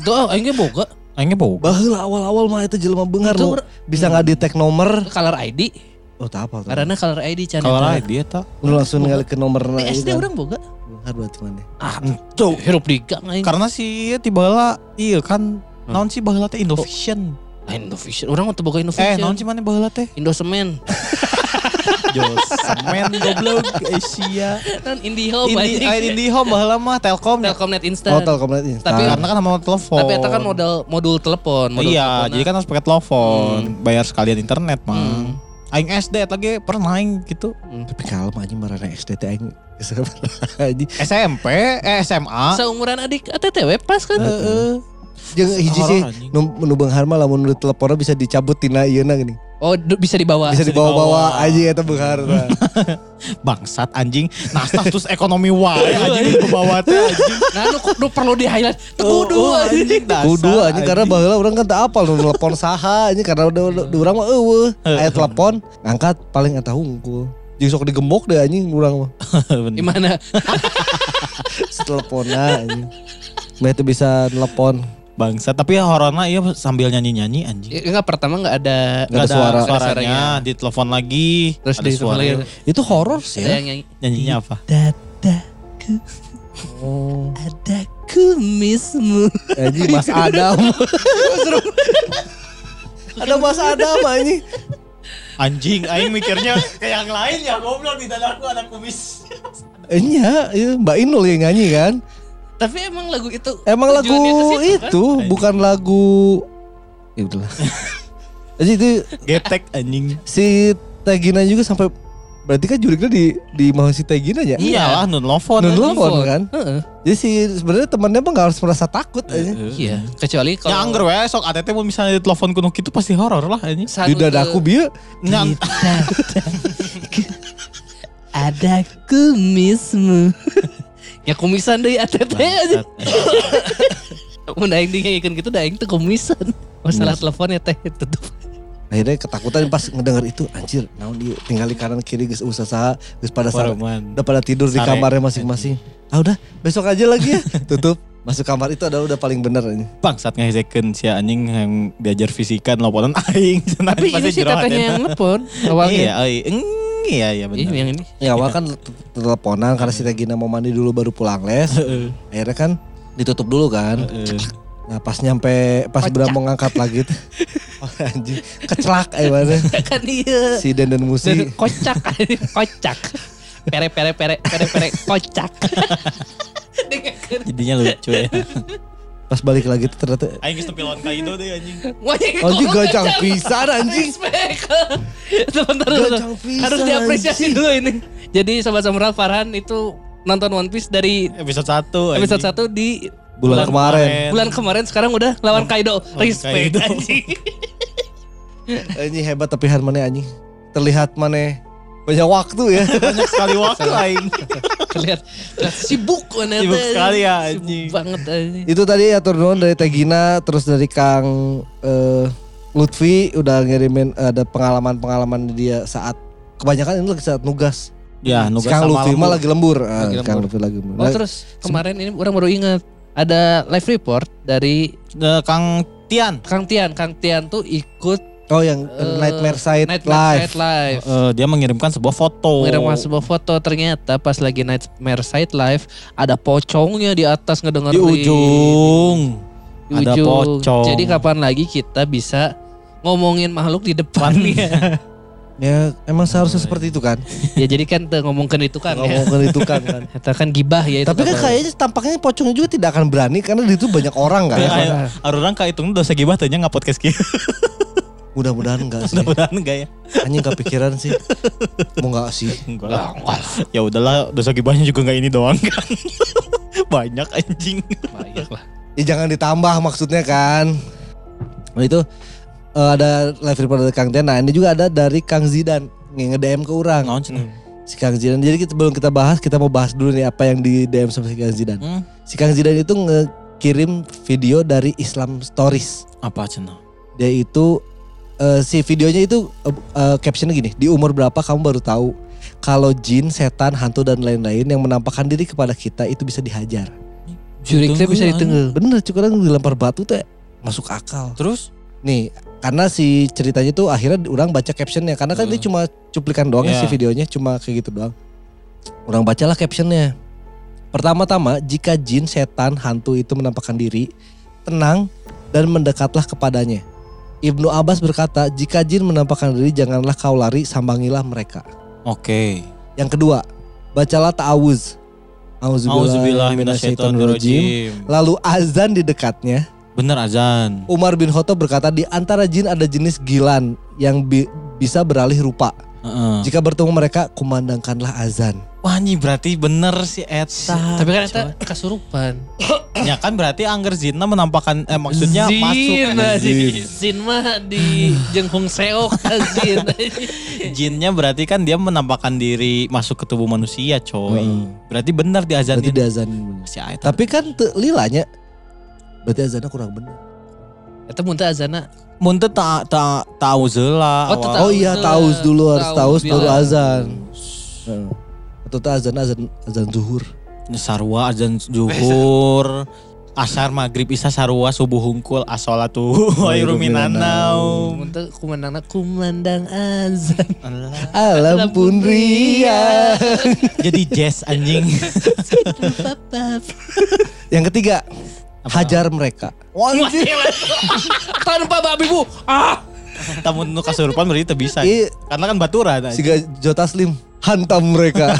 Itu aing boga. Aingnya bau. Baheula awal-awal mah itu jelema bengar nu bisa nggak di tag nomor. color ID. Oh, tak apa. Karena color ID can Kalau eta. lain dia tak. Lu langsung ngali ke nomor Di SD orang boga. Bengar berarti mana? Ah, Tuh. hirup di gang aing. Karena si tiba lah iya kan naon sih baheula teh Indovision. Ah, Indovision. Orang untuk boga Eh, Indovision. naon sih mana baheula teh? Indosemen. (laughs) (laughs) Josemen goblok Asia. Kan IndiHome Indi, anjing. air Indihome baheula mah Telkom. ya. Telkomnet Instant. Oh, Telkomnet Instan. Tapi Karena kan sama telepon. Tapi itu kan modal modul telepon, modul Iya, telepon, jadi kan harus pakai telepon, bayar sekalian internet mah. Hmm. Aing SD lagi pernah aing gitu. tapi kalem aja marana SD teh aing. SMP, (laughs) eh SMA. seumuran adik ATTW pas kan. Heeh. Jeung hiji sih nu nu beunghar mah lamun nu teleponnya bisa dicabut tina ieuna gini. Oh, bisa dibawa. Bisa dibawa-bawa aja eta beunghar. (laughs) Bangsat anjing. Nah, status ekonomi wae (laughs) anjing dibawa teh anjing. (laughs) Nah, nu, nu perlu di highlight. Kudu Oh, anjing. dasar, Kudu aja karena anjing. baheula urang kan tak apal nu telepon saha aja karena udah udah urang mah eueuh. Aya telepon ngangkat paling eta hungkul. Jeung sok digembok deh anjing urang mah. Gimana? Teleponna anjing. Mah itu bisa telepon. Bangsat, tapi hororna iya sambil nyanyi-nyanyi anjing. Ya, Enggak pertama enggak ada Nggak ada suara. suaranya, ditelepon lagi, Terus ada di suara. Itu horor sih ya. yang nyanyi. Nyanyinya apa? Dadaku Oh. ada kumismu. Anjing Mas Adam. (laughs) ada Mas Adam anjing. Anjing, aing mikirnya kayak yang lain ya, goblok di dadaku ada kumis. Iya, iya, Mbak Inul yang nyanyi kan. Tapi emang lagu itu Emang lagu tujuannya ke situ, kan? itu bukan lagu ya udahlah. (laughs) Jadi itu Getek anjing. si Tegina juga sampai berarti kan juriknya di di mau si Tegina ya. Iyalah nun lovon. Nun anjing. lovon. Telepon, kan? Heeh. Jadi si sebenarnya temannya mah nggak harus merasa takut aja. Iya, kecuali Ya kalau angger we sok ATT mau misalnya ditelepon kuno gitu pasti horor lah saat Di dadaku bieu Nyan- (laughs) ada kumismu. (laughs) ya kumisan deh ATT aja. Mun aing dingin gitu da aing teh kumisan. Masalah teleponnya teh tutup. akhirnya ketakutan pas ngedenger itu anjir naon dia tinggal di kanan kiri geus usaha geus pada Wareman. udah pada tidur di kamarnya masing-masing. Ah udah besok aja lagi ya. (laughs) Tutup. Masuk kamar itu adalah udah paling bener ini. Bang saat ngehezekeun si anjing yang diajar fisika teleponan (laughs) aing. Tapi ini sih jero tetehnya yang nelpon Iya, awalnya. oi. Eng, iya iya Iya, benar. yang ini. Ya awal kan teleponan karena si Regina mau mandi dulu baru pulang les. (laughs) Akhirnya kan ditutup dulu kan. Nah pas nyampe pas udah mau ngangkat lagi tuh. (laughs) Oh, anjing kecelak eh mana. (laughs) kan iya. Si Denden Musi. Dan kocak, kocak. Pere pere pere pere pere kocak. Jadinya lucu ya. Pas balik lagi tuh ternyata Aing geus nepi lawan Kaido deh anjing. Anjing gajang pisan anjing. Sebentar dulu. Harus diapresiasi dulu ini. Jadi Sobat Samurai Farhan itu nonton One Piece dari Episode 1 episode 1 di Bulan kemarin. bulan kemarin sekarang udah lawan Kaido. Respect Kaido. anjing. Anjing hebat tapi Han mana anjing. Terlihat mana banyak waktu ya. (laughs) Banyak sekali waktu aing. (laughs) Terlihat sibuk mana Sibuk sekali ya, Sibuk anjing. banget anjing. itu tadi atur nuhun dari Tegina terus dari Kang eh, Lutfi udah ngirimin ada pengalaman-pengalaman dia saat kebanyakan ini lagi saat nugas. Ya, nugas Kang sama Lutfi mah lembur. lagi lembur. Ah, Lagi Kang lembur. Lutfi lagi lembur. Oh terus kemarin ini orang baru ingat ada live report dari Eh, Kang Tian. Kang Tian. Kang Tian tuh ikut Oh yang eh, Nightmare Side Night Live. Night Live. Eh, dia mengirimkan sebuah foto. Mengirimkan sebuah foto ternyata pas lagi Nightmare Side Live ada pocongnya di atas ngedengerin. di ujung. Di Ada ujung. pocong. Jadi kapan lagi kita bisa ngomongin makhluk di depannya? (laughs) Ya emang seharusnya seperti itu kan. ya jadi kan tuh ngomongkan itu kan ya. Ngomongkan itu kan kan. (laughs) Kita kan gibah ya itu. Tapi kan kayaknya tampaknya pocongnya juga tidak akan berani karena di itu banyak orang kan. Ya, ayo, Arurang kahitung dosa gibah tanya nggak podcast kieu. (laughs) Mudah-mudahan (laughs) enggak sih. Mudah-mudahan enggak ya. Anjing kepikiran sih. Mau enggak sih? Enggak lah. Ya udahlah, dosa gibahnya juga nggak ini doang kan. (laughs) Banyak anjing. Banyak lah. Ya jangan ditambah maksudnya kan. Nah itu eh, ada live report dari Kang Tian. Nah ini juga ada dari Kang Zidan nge-DM ke orang. Cenah? Si Kang Zidan. Jadi kita, sebelum kita bahas, kita mau bahas dulu nih apa yang di DM sama si Kang Zidan. Hmm, Si Kang Zidan itu ngekirim video dari Islam Stories. apa cenah? Dia itu eh, si videonya itu eh, eh, captionnya gini, di umur berapa kamu baru tahu kalau jin, setan, hantu dan lain-lain yang menampakkan diri kepada kita itu bisa dihajar. Juriknya bisa ditengah. Bener, cukup orang dilempar batu teh masuk akal. Terus? Nih, karena si ceritanya tuh akhirnya orang baca captionnya karena kan Hmm. dia cuma cuplikan doang ya Iya. si videonya cuma kayak gitu doang. Orang bacalah captionnya. Pertama-tama, jika jin, setan, hantu itu menampakkan diri, tenang dan mendekatlah kepadanya. Ibnu Abbas berkata, jika jin menampakkan diri, janganlah kau lari, sambangilah mereka. Oke. Yang kedua, bacalah ta'awuz. Auzubillah minasyaitonirrajim. Lalu azan di dekatnya. Bener azan. Umar bin Khattab berkata di antara jin ada jenis gilan yang bi- bisa beralih rupa. Heeh. Jika bertemu mereka, kumandangkanlah azan. Wah ini berarti bener si Eta. Tapi kan itu kasurupan. (coughs) Ya kan berarti Angger Zina menampakkan eh maksudnya Zin, masuk anjing. Zin mah di jenghung seok Zin. (laughs) jinnya berarti kan dia menampakkan diri masuk ke tubuh manusia coy. Heeh. Berarti benar di azan Berarti diazan. si Eta. Tapi kan te- lilanya berarti azannya kurang bener. Itu muntah azana. Mun teu ta ta tahu zela. Oh, tahu Oh iya, taus dulu harus Taus taus baru azan. Atau tuh azan azan azan zuhur. Sarwa azan zuhur. Asar maghrib isa sarwa subuh hungkul asolatu wairu minanau. Muntah kumandang kumandang azan. Alam pun ria. Jadi jazz anjing. (laughs) Yang ketiga, hajar mereka. (laughs) Tanpa babi bu. Ah. Tamu nu kasurupan berarti bisa. Iya. Karena kan baturan. Siga Jota Slim hantam mereka.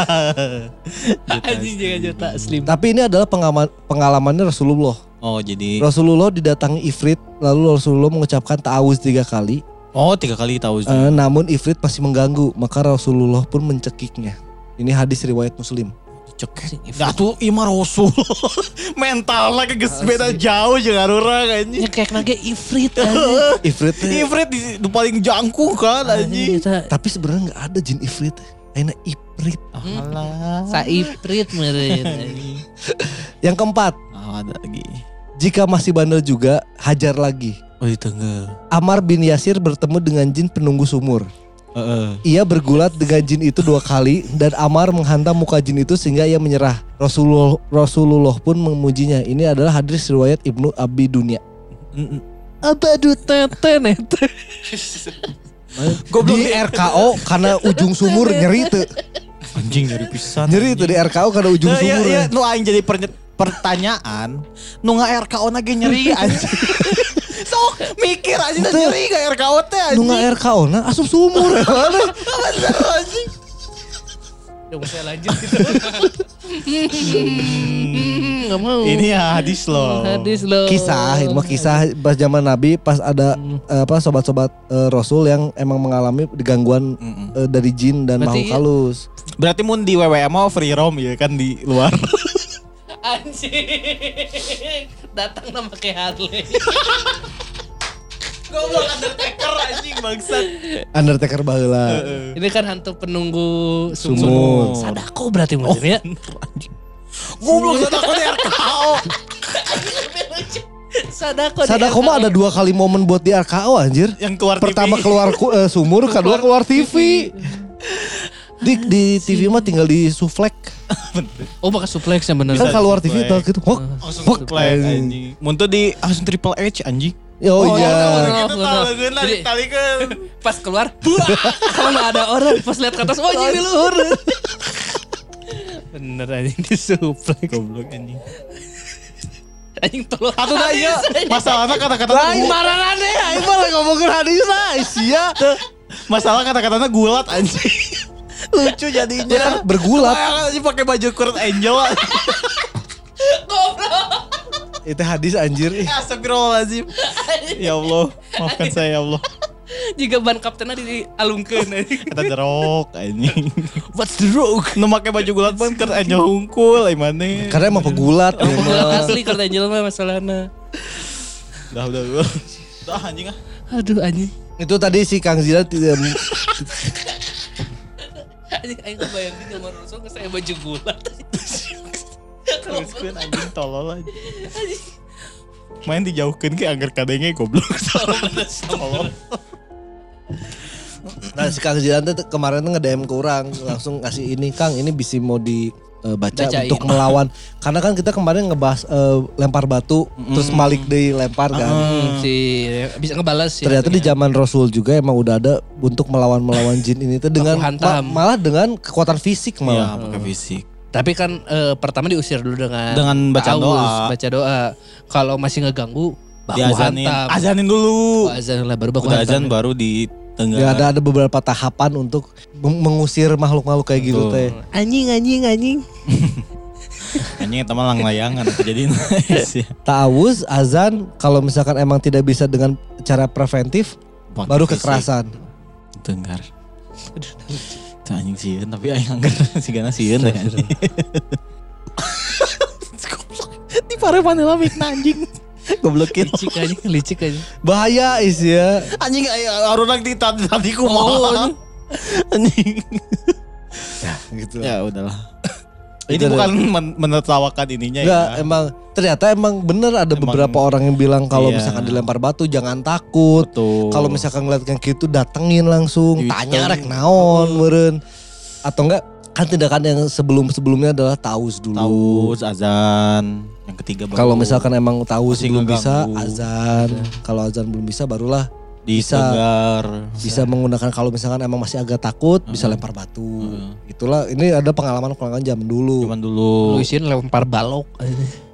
(laughs) Anjing jaga juta slim. Tapi ini adalah pengalaman pengalamannya Rasulullah. Oh jadi Rasulullah didatangi Ifrit, lalu Rasulullah mengucapkan ta'awuz tiga kali. Oh tiga kali tahu Eh, namun Ifrit masih mengganggu, maka Rasulullah pun mencekiknya. Ini hadis riwayat Muslim. Cek. Nah tuh Imar Rasul. (laughs) Mental lagi geus beda jauh jangan orang anjing. Ya kayak nage ifrit (laughs) aja. Ifrit teh- Ifrit di, di paling jangkung kan anjing. tapi sebenarnya nggak ada jin Ifrit. Aina Ifrit. Alah. Sa ifrit meren. (laughs) Yang keempat, Ah, ada lagi. jika masih bandel juga, hajar lagi. Oh di tengah. Amar bin Yasir bertemu dengan jin penunggu sumur. Heeh. Ia bergulat dengan jin itu dua kali dan Amar menghantam muka jin itu sehingga ia menyerah. Rasulullah, Rasulullah pun memujinya. Ini adalah hadis riwayat Ibnu Abi Dunia. Apa du tete nete. Di RKO karena ujung sumur nyeri tuh. Anjing nyari pisan. Nyeri tuh di RKO karena ujung Nah, iya, sumur. iya, nu aing jadi pertanyaan, nu nggak RKO lagi nyeri anjing. (laughs) Mikir Betul. nyeri nggak RKO teh anjing. Nu nggak RKO nah asup sumur. Bener, (laughs) anjing. Udah saya lanjut gitu. Gak mau. Ini ya hadis loh. hadis loh. kisah ini mah kisah pas zaman Nabi pas ada Hmm. eh, apa sobat-sobat eh, Rasul yang emang mengalami gangguan Mm-mm. eh, dari jin dan Berarti makhluk iya. halus. Berarti mun di WWM mau free roam ya kan di luar. Anjing. Datang nama kayak Harley. (laughs) Goblok Undertaker anjing bangsat. Undertaker baheula. Ini kan hantu penunggu Sumur. sumur. Sadako berarti Oh, mungkin ya. Goblok sadako di RKO. Sadako. Sadako mah ada dua kali momen buat di RKO anjir. Yang keluar TV. Pertama keluar ku- eh, sumur, kedua keluar TV. Di di TV mah tinggal di suflek. Oh bakal suplex yang bener. Kan keluar TV suplex. tuh gitu. Langsung Hok. play anjing. Mun tuh di langsung Triple H anjing. Oh, Oh, iya. legeuna Jadi- ditalikeun. Pas keluar, (laughs) kalau nggak ada orang, pas lihat ke atas, oh jadi luhur. Bener anjing di suplex. Goblok anjing. Anjing tolong. Atuh da ieu masalahnya kata-kata Lain marahane aing malah ngomongin hadis lah sia. Masalah kata-katanya gulat anjing. Lucu jadinya. Kan bergulat. Anjing pakai baju Kurt Angel. (laughs) Itu hadis anjir. Ih, (laughs) Astagfirullahaladzim. Ya Allah, maafkan saya ya Allah. Jika ban kaptennya dialungkeun anjing. Kita jerok anjing. What's the rogue? Nu make baju gulat pun Kurt Angel hungkul ai maneh. Karena emang pegulat. Pemula mah. asli Kurt Angel mah masalahnya. Udah udah udah. Udah anjing ah. Aduh anjing. Itu tadi si Kang Zira tidak Anjing aing bayangin sama Rasul saya baju gulat. Teruskeun anjing tolol aja. Main dijauhkeun ke anggar kadenge goblok. Tolol. Nah si Kang Zidan tuh kemarin tuh nge-DM ke orang langsung ngasih ini Kang ini bisa mau di eh, baca Bacain. untuk melawan karena kan kita kemarin ngebahas eh, lempar batu terus Malik dilempar kan Hmm, si bisa ngebalas sih. ternyata di zaman Rasul juga emang udah ada untuk melawan melawan jin ini tuh dengan ma- malah dengan kekuatan fisik Iya, malah pakai fisik. Tapi kan eh, pertama diusir dulu dengan Dengan baca ta'awuz, doa. baca doa. Kalau masih ngeganggu, baku Diazanin. hantam. Azanin dulu. Oh, azan lah baru baku Udah azan hantam. baru di tengah. ya ada ada beberapa tahapan untuk meng- mengusir makhluk-makhluk kayak gitu Betul. teh Anjing anjing anjing. (laughs) Anjing eta mah lang layangan jadi nice ya. ta'awuz azan kalau misalkan emang tidak bisa dengan cara preventif Pakai baru kekerasan Tenggar. Anjing sieun tapi (laughs) aing anggar sigana sieun deh anjing. Di pare panela mik anjing. Goblokin. Licik anjing, licik anjing. bahaya is ya Anjing arunak di tadi tadi kumaha. Anjing. (laughs) gitu Ya udahlah. Ini bukan men- menertawakan ininya Enggak, ya. emang ternyata emang bener ada Emang- beberapa orang yang bilang kalau Iya. misalkan dilempar batu jangan takut. Kalau misalkan ngeliat kayak gitu datengin langsung, Gitu. tanya rek naon meureun. Atau enggak kan tindakan yang sebelum-sebelumnya adalah taus dulu. taus azan yang ketiga baru Kalau misalkan emang taus Masih belum bisa azan. Kalau azan belum bisa barulah bisa. bisa menggunakan kalau misalkan emang masih agak takut bisa lempar batu. Heeh. Itulah ini ada pengalaman-pengalaman zaman dulu. cuman dulu Luisin lempar balok.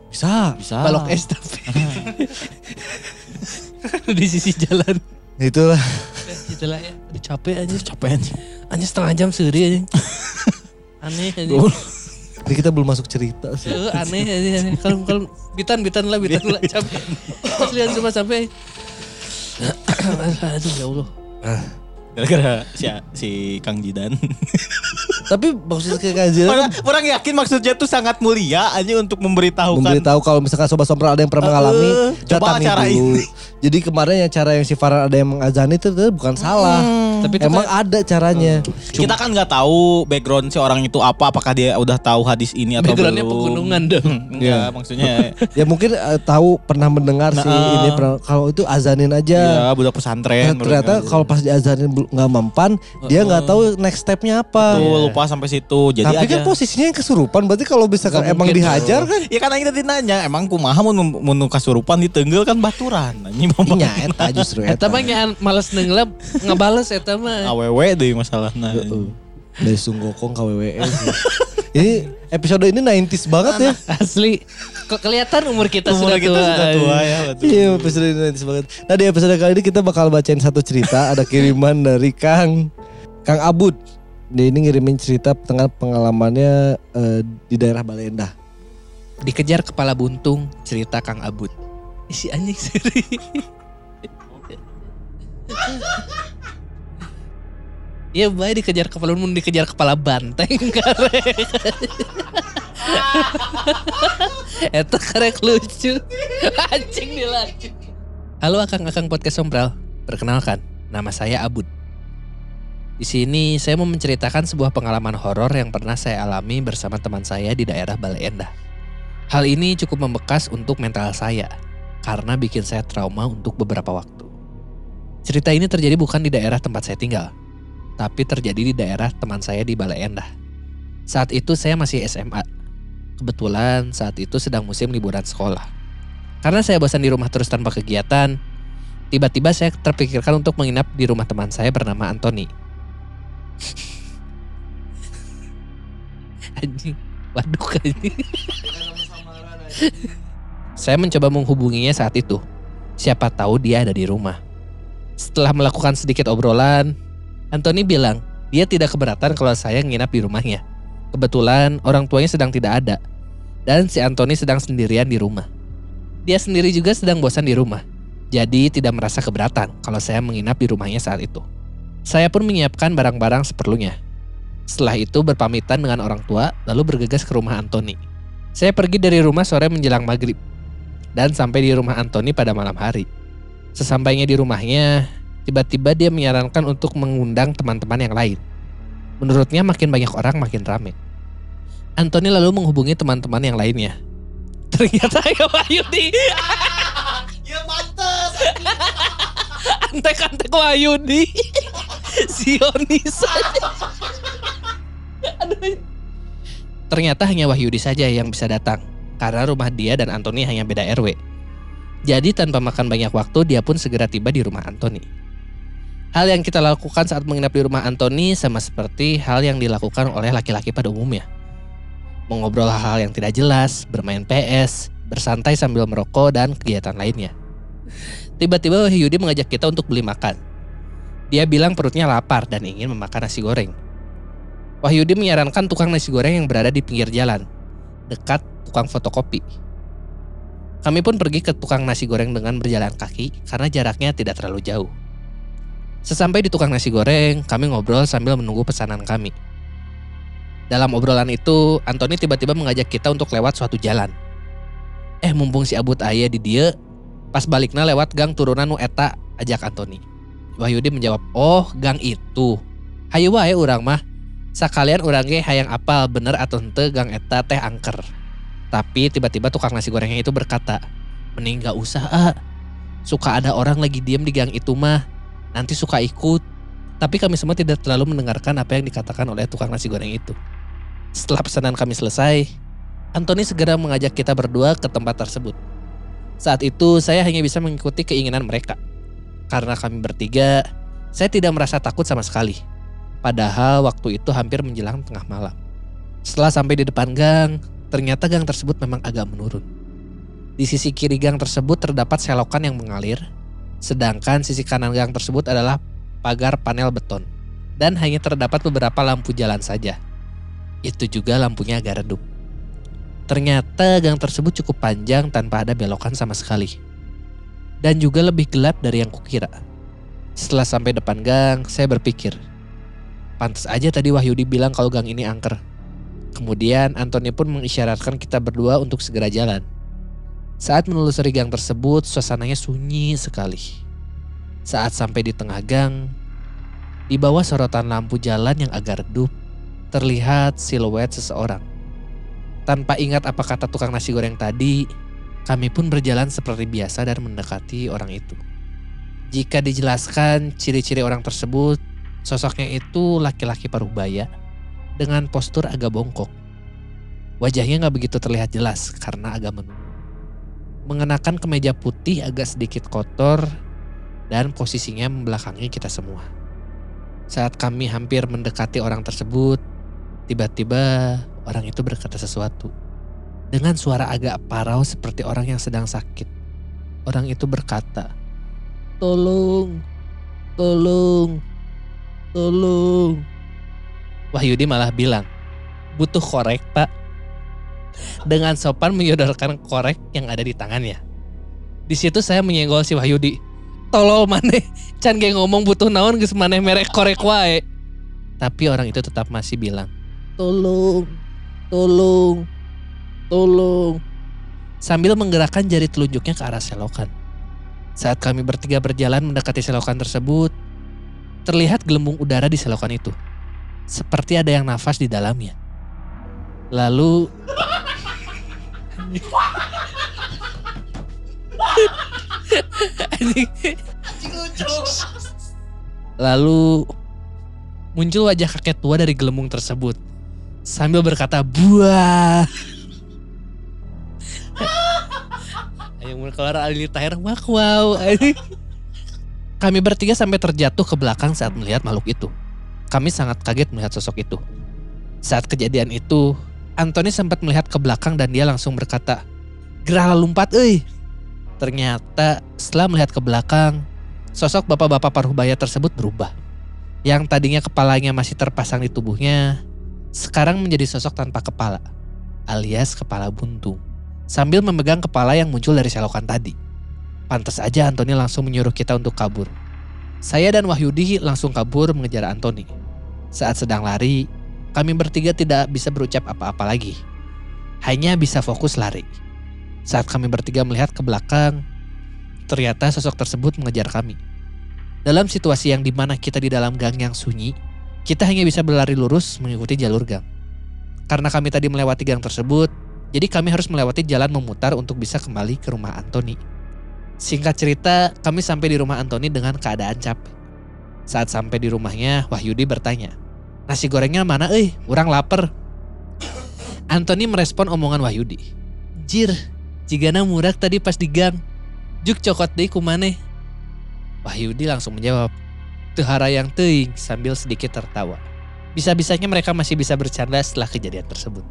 Bisa. bisa Balok es tapi. (laughs) di sisi jalan. Itulah. Itulah ya, udah capek aja. capek anjing. Hanya setengah jam sehari aja. (laughs) Aneh aja. Ini kita belum masuk cerita sih. Eh, aneh aja. aneh. Kalau kalau bitan bitan lah bitan lah (laughs) capek. Pas lihat cuma sampai. Aduh ya Allah. Gara-gara si, si Kang Jidan. Tapi maksudnya kayak kajian orang, orang yakin maksudnya tuh sangat mulia aja untuk memberitahukan. memberitahu kalau misalkan sobat sompral ada yang pernah mengalami Eh, coba datangi cara dulu. ini. Jadi kemarin yang cara yang si Farhan ada yang mengazani itu, itu bukan salah. Tapi itu Emang kan- ada caranya. Kita kan nggak tahu background si orang itu apa, apakah dia udah tahu hadis ini atau Backgroundnya belum. pegunungan dong. (laughs) Enggak, maksudnya (laughs) ya mungkin eh, tahu pernah mendengar sih Nah, ini pernah kalau itu azanin aja. ya budak pesantren. Nah, ternyata kalau pas diazanin bel- nggak mempan, dia nggak tahu next stepnya apa. tuh lupa sampai situ. Jadi Tapi kan aja. posisinya yang kesurupan, berarti kalau misalkan Nggak emang mungkin dihajar kan, Ya kan kita ditanya, emang kumaha mun mun kasurupan ditenggel kan baturan. Anjing eta justru (laughs) Eta eta. mah males ngabales eta mah. awewe deh masalahnya. Heeh. Dari Sunggokong ke WWE. ini episode ini 90s banget ya. Asli. Kok kelihatan umur kita Umur sudah kita tua. sudah tua ya. betul. Iya episode ini 90s banget. Nah di episode kali ini kita bakal bacain satu cerita. Ada kiriman dari Kang Kang Abud. Dia ini ngirimin cerita tengah pengalamannya eh, di daerah Balenda. Dikejar kepala buntung cerita Kang Abud. Ih, Si anjing seri. (laughs) Iya baik dikejar kepala buntung dikejar kepala banteng (laughs) karek. (laughs) Eta karek lucu. Anjing dilanjut. Halo akang-akang podcast sombral. Perkenalkan, nama saya Abud. Di sini saya mau menceritakan sebuah pengalaman horor yang pernah saya alami bersama teman saya di daerah Bale Endah. Hal ini cukup membekas untuk mental saya karena bikin saya trauma untuk beberapa waktu. Cerita ini terjadi bukan di daerah tempat saya tinggal, tapi terjadi di daerah teman saya di Bale Endah. Saat itu saya masih SMA. Kebetulan saat itu sedang musim liburan sekolah. Karena saya bosan di rumah terus tanpa kegiatan, tiba-tiba saya terpikirkan untuk menginap di rumah teman saya bernama Anthony. (laughs) Anjing, waduh anjing. Saya mencoba menghubunginya saat itu. Siapa tahu dia ada di rumah. Setelah melakukan sedikit obrolan, Anthony bilang dia tidak keberatan kalau saya nginap di rumahnya. Kebetulan orang tuanya sedang tidak ada. Dan si Anthony sedang sendirian di rumah. Dia sendiri juga sedang bosan di rumah. Jadi tidak merasa keberatan kalau saya menginap di rumahnya saat itu. Saya pun menyiapkan barang-barang seperlunya. Setelah itu berpamitan dengan orang tua lalu bergegas ke rumah Anthony. Saya pergi dari rumah sore menjelang maghrib dan sampai di rumah Anthony pada malam hari. Sesampainya di rumahnya, tiba-tiba dia menyarankan untuk mengundang teman-teman yang lain. Menurutnya makin banyak orang makin rame. Anthony lalu menghubungi teman-teman yang lainnya. (laughs) Ternyata (laughs) ya Wahyudi. Ya pantas. (laughs) Antek-antek Wahyudi. Zionis. Aduh. Ternyata hanya Wahyudi saja yang bisa datang. Karena rumah dia dan Anthony hanya beda RW. Jadi tanpa makan banyak waktu dia pun segera tiba di rumah Anthony. Hal yang kita lakukan saat menginap di rumah Anthony sama seperti hal yang dilakukan oleh laki-laki pada umumnya. Mengobrol hal-hal yang tidak jelas, bermain PS, bersantai sambil merokok dan kegiatan lainnya. Tiba-tiba Wahyudi mengajak kita untuk beli makan. Dia bilang perutnya lapar dan ingin memakan nasi goreng. Wahyudi menyarankan tukang nasi goreng yang berada di pinggir jalan, dekat tukang fotokopi. Kami pun pergi ke tukang nasi goreng dengan berjalan kaki karena jaraknya tidak terlalu jauh. Sesampai di tukang nasi goreng, kami ngobrol sambil menunggu pesanan kami. Dalam obrolan itu, Anthony tiba-tiba mengajak kita untuk lewat suatu jalan. Eh mumpung si Abut Aya di dia, pas baliknya lewat gang turunan eta ajak Anthony. Wahyudi menjawab, "Oh, gang itu. Hayu wae urang mah. Sakalian urang ge hayang apal bener atau henteu gang eta teh angker." Tapi tiba-tiba tukang nasi gorengnya itu berkata, "Mending gak usah, ah. Suka ada orang lagi diem di gang itu mah. Nanti suka ikut." Tapi kami semua tidak terlalu mendengarkan apa yang dikatakan oleh tukang nasi goreng itu. Setelah pesanan kami selesai, Anthony segera mengajak kita berdua ke tempat tersebut. Saat itu saya hanya bisa mengikuti keinginan mereka. Karena kami bertiga, saya tidak merasa takut sama sekali. Padahal waktu itu hampir menjelang tengah malam. Setelah sampai di depan gang, ternyata gang tersebut memang agak menurun. Di sisi kiri gang tersebut terdapat selokan yang mengalir, sedangkan sisi kanan gang tersebut adalah pagar panel beton. Dan hanya terdapat beberapa lampu jalan saja. Itu juga lampunya agak redup. Ternyata gang tersebut cukup panjang tanpa ada belokan sama sekali. Dan juga lebih gelap dari yang kukira. Setelah sampai depan gang, saya berpikir, pantas aja tadi Wahyudi bilang kalau gang ini angker. Kemudian Antoni pun mengisyaratkan kita berdua untuk segera jalan. Saat menelusuri gang tersebut, suasananya sunyi sekali. Saat sampai di tengah gang, di bawah sorotan lampu jalan yang agak redup, terlihat siluet seseorang. Tanpa ingat apa kata tukang nasi goreng tadi, kami pun berjalan seperti biasa dan mendekati orang itu. Jika dijelaskan ciri-ciri orang tersebut, sosoknya itu laki-laki paruh baya dengan postur agak bongkok. Wajahnya nggak begitu terlihat jelas karena agak menunduk. Mengenakan kemeja putih agak sedikit kotor dan posisinya membelakangi kita semua. Saat kami hampir mendekati orang tersebut, tiba-tiba orang itu berkata sesuatu. Dengan suara agak parau seperti orang yang sedang sakit. Orang itu berkata, Tolong, tolong, tolong. Wahyudi malah bilang, butuh korek pak. Dengan sopan menyodorkan korek yang ada di tangannya. Di situ saya menyenggol si Wahyudi. Tolol maneh, can ge ngomong butuh naon geus maneh merek korek wae. Tapi orang itu tetap masih bilang, tolong, tolong, tolong. Sambil menggerakkan jari telunjuknya ke arah selokan. Saat kami bertiga berjalan mendekati selokan tersebut, terlihat gelembung udara di selokan itu. Seperti ada yang nafas di dalamnya. Lalu... Lalu muncul wajah kakek tua dari gelembung tersebut sambil berkata buah. Ayo keluar Ali Tahir wak wow. Kami bertiga sampai terjatuh ke belakang saat melihat makhluk itu. Kami sangat kaget melihat sosok itu. Saat kejadian itu, Anthony sempat melihat ke belakang dan dia langsung berkata, Gerah lompat euy. Ternyata setelah melihat ke belakang, sosok bapak-bapak paruh baya tersebut berubah. Yang tadinya kepalanya masih terpasang di tubuhnya, sekarang menjadi sosok tanpa kepala, alias kepala buntung. Sambil memegang kepala yang muncul dari selokan tadi. Pantas aja Anthony langsung menyuruh kita untuk kabur. Saya dan Wahyudi langsung kabur mengejar Anthony. Saat sedang lari, kami bertiga tidak bisa berucap apa-apa lagi. Hanya bisa fokus lari. Saat kami bertiga melihat ke belakang, ternyata sosok tersebut mengejar kami. Dalam situasi yang di mana kita di dalam gang yang sunyi, kita hanya bisa berlari lurus mengikuti jalur gang. Karena kami tadi melewati gang tersebut, jadi kami harus melewati jalan memutar untuk bisa kembali ke rumah Anthony. Singkat cerita, kami sampai di rumah Anthony dengan keadaan capek. Saat sampai di rumahnya, Wahyudi bertanya, Nasi gorengnya mana eh? Orang lapar. Anthony merespon omongan Wahyudi. Jir, jigana murak tadi pas di gang. Juk cokot deh kumane. Wahyudi langsung menjawab, Tuhara yang teing sambil sedikit tertawa. Bisa-bisanya mereka masih bisa bercanda setelah kejadian tersebut.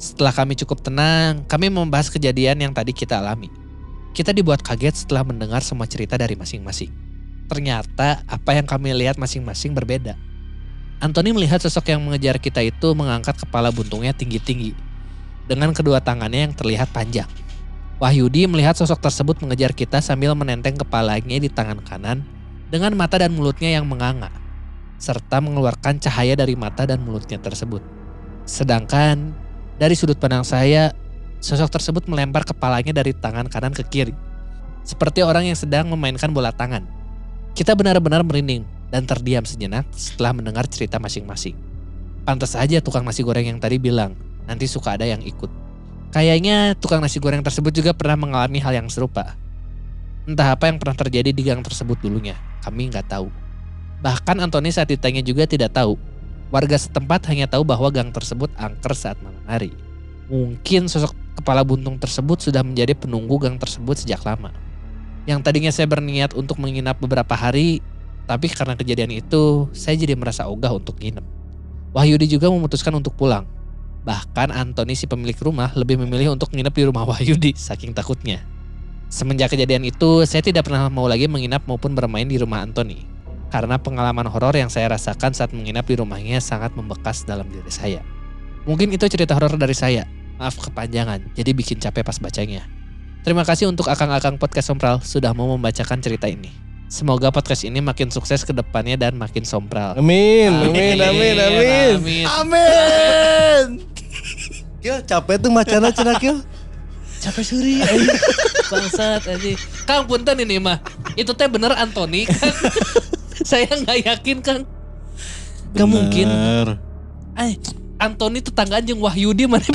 Setelah kami cukup tenang, kami membahas kejadian yang tadi kita alami. Kita dibuat kaget setelah mendengar semua cerita dari masing-masing. Ternyata apa yang kami lihat masing-masing berbeda. Anthony melihat sosok yang mengejar kita itu mengangkat kepala buntungnya tinggi-tinggi. Dengan kedua tangannya yang terlihat panjang. Wahyudi melihat sosok tersebut mengejar kita sambil menenteng kepalanya di tangan kanan dengan mata dan mulutnya yang menganga. Serta mengeluarkan cahaya dari mata dan mulutnya tersebut. Sedangkan dari sudut pandang saya, Sosok tersebut melempar kepalanya dari tangan kanan ke kiri. Seperti orang yang sedang memainkan bola tangan. Kita benar-benar merinding dan terdiam sejenak setelah mendengar cerita masing-masing. Pantas saja tukang nasi goreng yang tadi bilang, nanti suka ada yang ikut. Kayaknya tukang nasi goreng tersebut juga pernah mengalami hal yang serupa. Entah apa yang pernah terjadi di gang tersebut dulunya, kami nggak tahu. Bahkan Anthony saat ditanya juga tidak tahu. Warga setempat hanya tahu bahwa gang tersebut angker saat malam hari. Mungkin sosok kepala buntung tersebut sudah menjadi penunggu gang tersebut sejak lama. Yang tadinya saya berniat untuk menginap beberapa hari, tapi karena kejadian itu, saya jadi merasa ogah untuk nginep. Wahyudi juga memutuskan untuk pulang. Bahkan Anthony si pemilik rumah lebih memilih untuk nginep di rumah Wahyudi saking takutnya. Semenjak kejadian itu, saya tidak pernah mau lagi menginap maupun bermain di rumah Anthony. Karena pengalaman horor yang saya rasakan saat menginap di rumahnya sangat membekas dalam diri saya. Mungkin itu cerita horor dari saya. Maaf kepanjangan, jadi bikin capek pas bacanya. Terima kasih untuk akang-akang podcast Sompral sudah mau membacakan cerita ini. Semoga podcast ini makin sukses ke depannya dan makin sompral. Amin, amin, amin, amin. amin. Amin. (laughs) Kil, capek tuh macana cenah Kil. Capek suri anjing. Bangsat anjing. Kang punten ini mah. Itu teh bener Anthony kan. (laughs) Saya nggak yakin Kang. Gak mungkin. Ay, Anthony tetanggaan jeung Wahyudi mana. (laughs)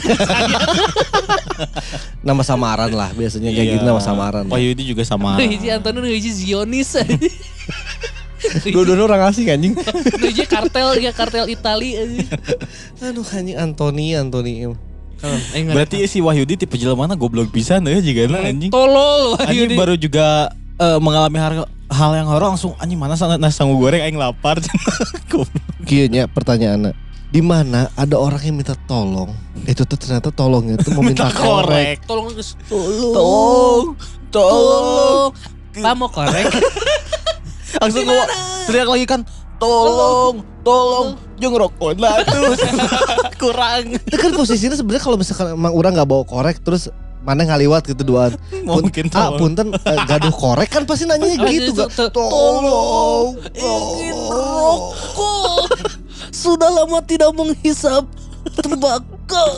Nama samaran lah biasanya kayak Iya. gitu nama samaran. Pak Yudi juga sama. Nu hiji Anthony nu hiji Zionis. (laughs) anjing. Dua-dua orang asing anjing. Hiji kartel ya kartel Itali anjing. Aduh anjing Anthony, Anthony. Aing nggak- Berarti si Wahyudi tipe jelema mana goblok pisan ya juga anjing. tolol Anjing Wahyudi. baru juga eh, mengalami hal, hal yang horor langsung anjing mana sana nasi sangu goreng aing lapar. (laughs) Kieu nya pertanyaannya. Di mana ada orang yang minta tolong, itu tuh ternyata tolongnya tuh meminta (laughs) korek. Tolong geus. Tolong. Tolong. Tolong. Pak mau korek. (laughs) Langsung gua teriak lagi kan. Tolong, tolong, jeung rokok lah tuh. (laughs) Kurang. Itu kan posisinya sebenarnya kalau misalkan emang orang nggak bawa korek terus mana ngaliwat gitu duaan. Mungkin ah, tolong. punten eh, gaduh korek kan pasti nanya gitu itu gak. Tolong, Ingin tolong. rokok. Sudah lama tidak menghisap tembakau.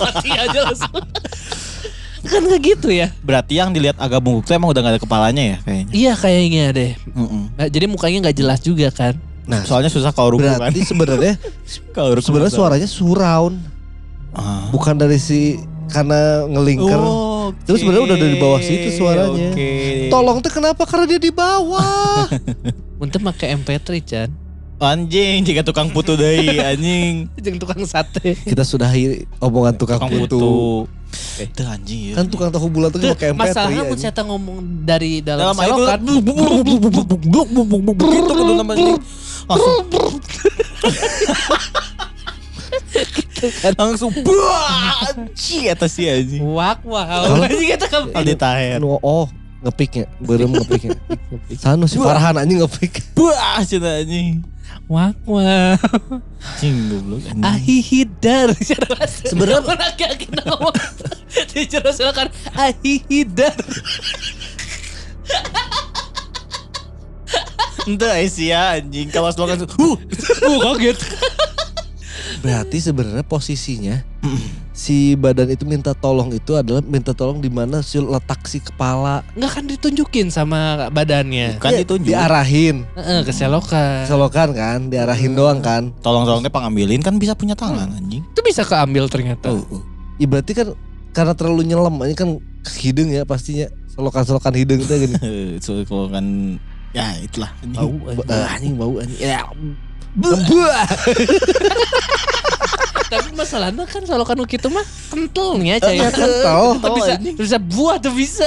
Mati aja langsung. kan nggak gitu ya? Berarti yang dilihat agak bungkuk tuh emang udah gak ada kepalanya ya kayaknya. Iya kayaknya deh. Nah, jadi mukanya nggak jelas juga kan? Nah, Soalnya susah kalau ruku kan. berarti sebenarnya (laughs) Kalau sebenarnya suaranya surround, Ah. bukan dari si karena ngelingker. Oh, oke. Terus sebenarnya udah dari bawah situ suaranya. Oke. Tolong tuh kenapa? Karena dia di bawah. (laughs) Untuk pakai MP3 Chan. Anjing, jika tukang putu deui anjing. Jeung tukang sate. Kita sudahi omongan tukang, Tukang putu. putu. Itu anjing ya. Kan tukang tahu bulat tuh Tuh, pakai MP3. masalahnya anjing. saya ngomong dari dalam, dalam itu selokan. begitu kudu nama anjing. Langsung langsung buah anjing eta sih anjing. Wak. Kalau- Anjing kita kan Aldi Taher. Anu, oh, ngepiknya, berem ngepiknya. Sanu si Farhan anjing ngepik. Buah cenah anjing. Wak wow. Anjing goblok. Ahihidar. (laughs) Sebenarnya- kaki ngomong. Dijelas silakan ahihidar. Ente Aisyah anjing kalau slogan huh Uh kaget. (laughs) Berarti sebenarnya posisinya si badan itu minta tolong itu adalah minta tolong di mana si letak si kepala. Enggak kan ditunjukin sama badannya. kan Ya, ditunjuk. Diarahin. Heeh, ke selokan. Selokan kan, diarahin doang kan. Tolong-tolong teh pangambilin kan bisa punya tangan anjing. Itu bisa keambil ternyata. Oh, oh. Ya berarti kan karena terlalu nyelam ini kan hidung ya pastinya. Selokan-selokan hidung itu gini. so, kalau (laughs) kan ya itulah anjing. Bau anjing bau anjing. Ya. Tapi masalahnya kan selokan nu kitu mah kentalnya cai. Iya, kental. Tuh bisa bisa buah tuh bisa.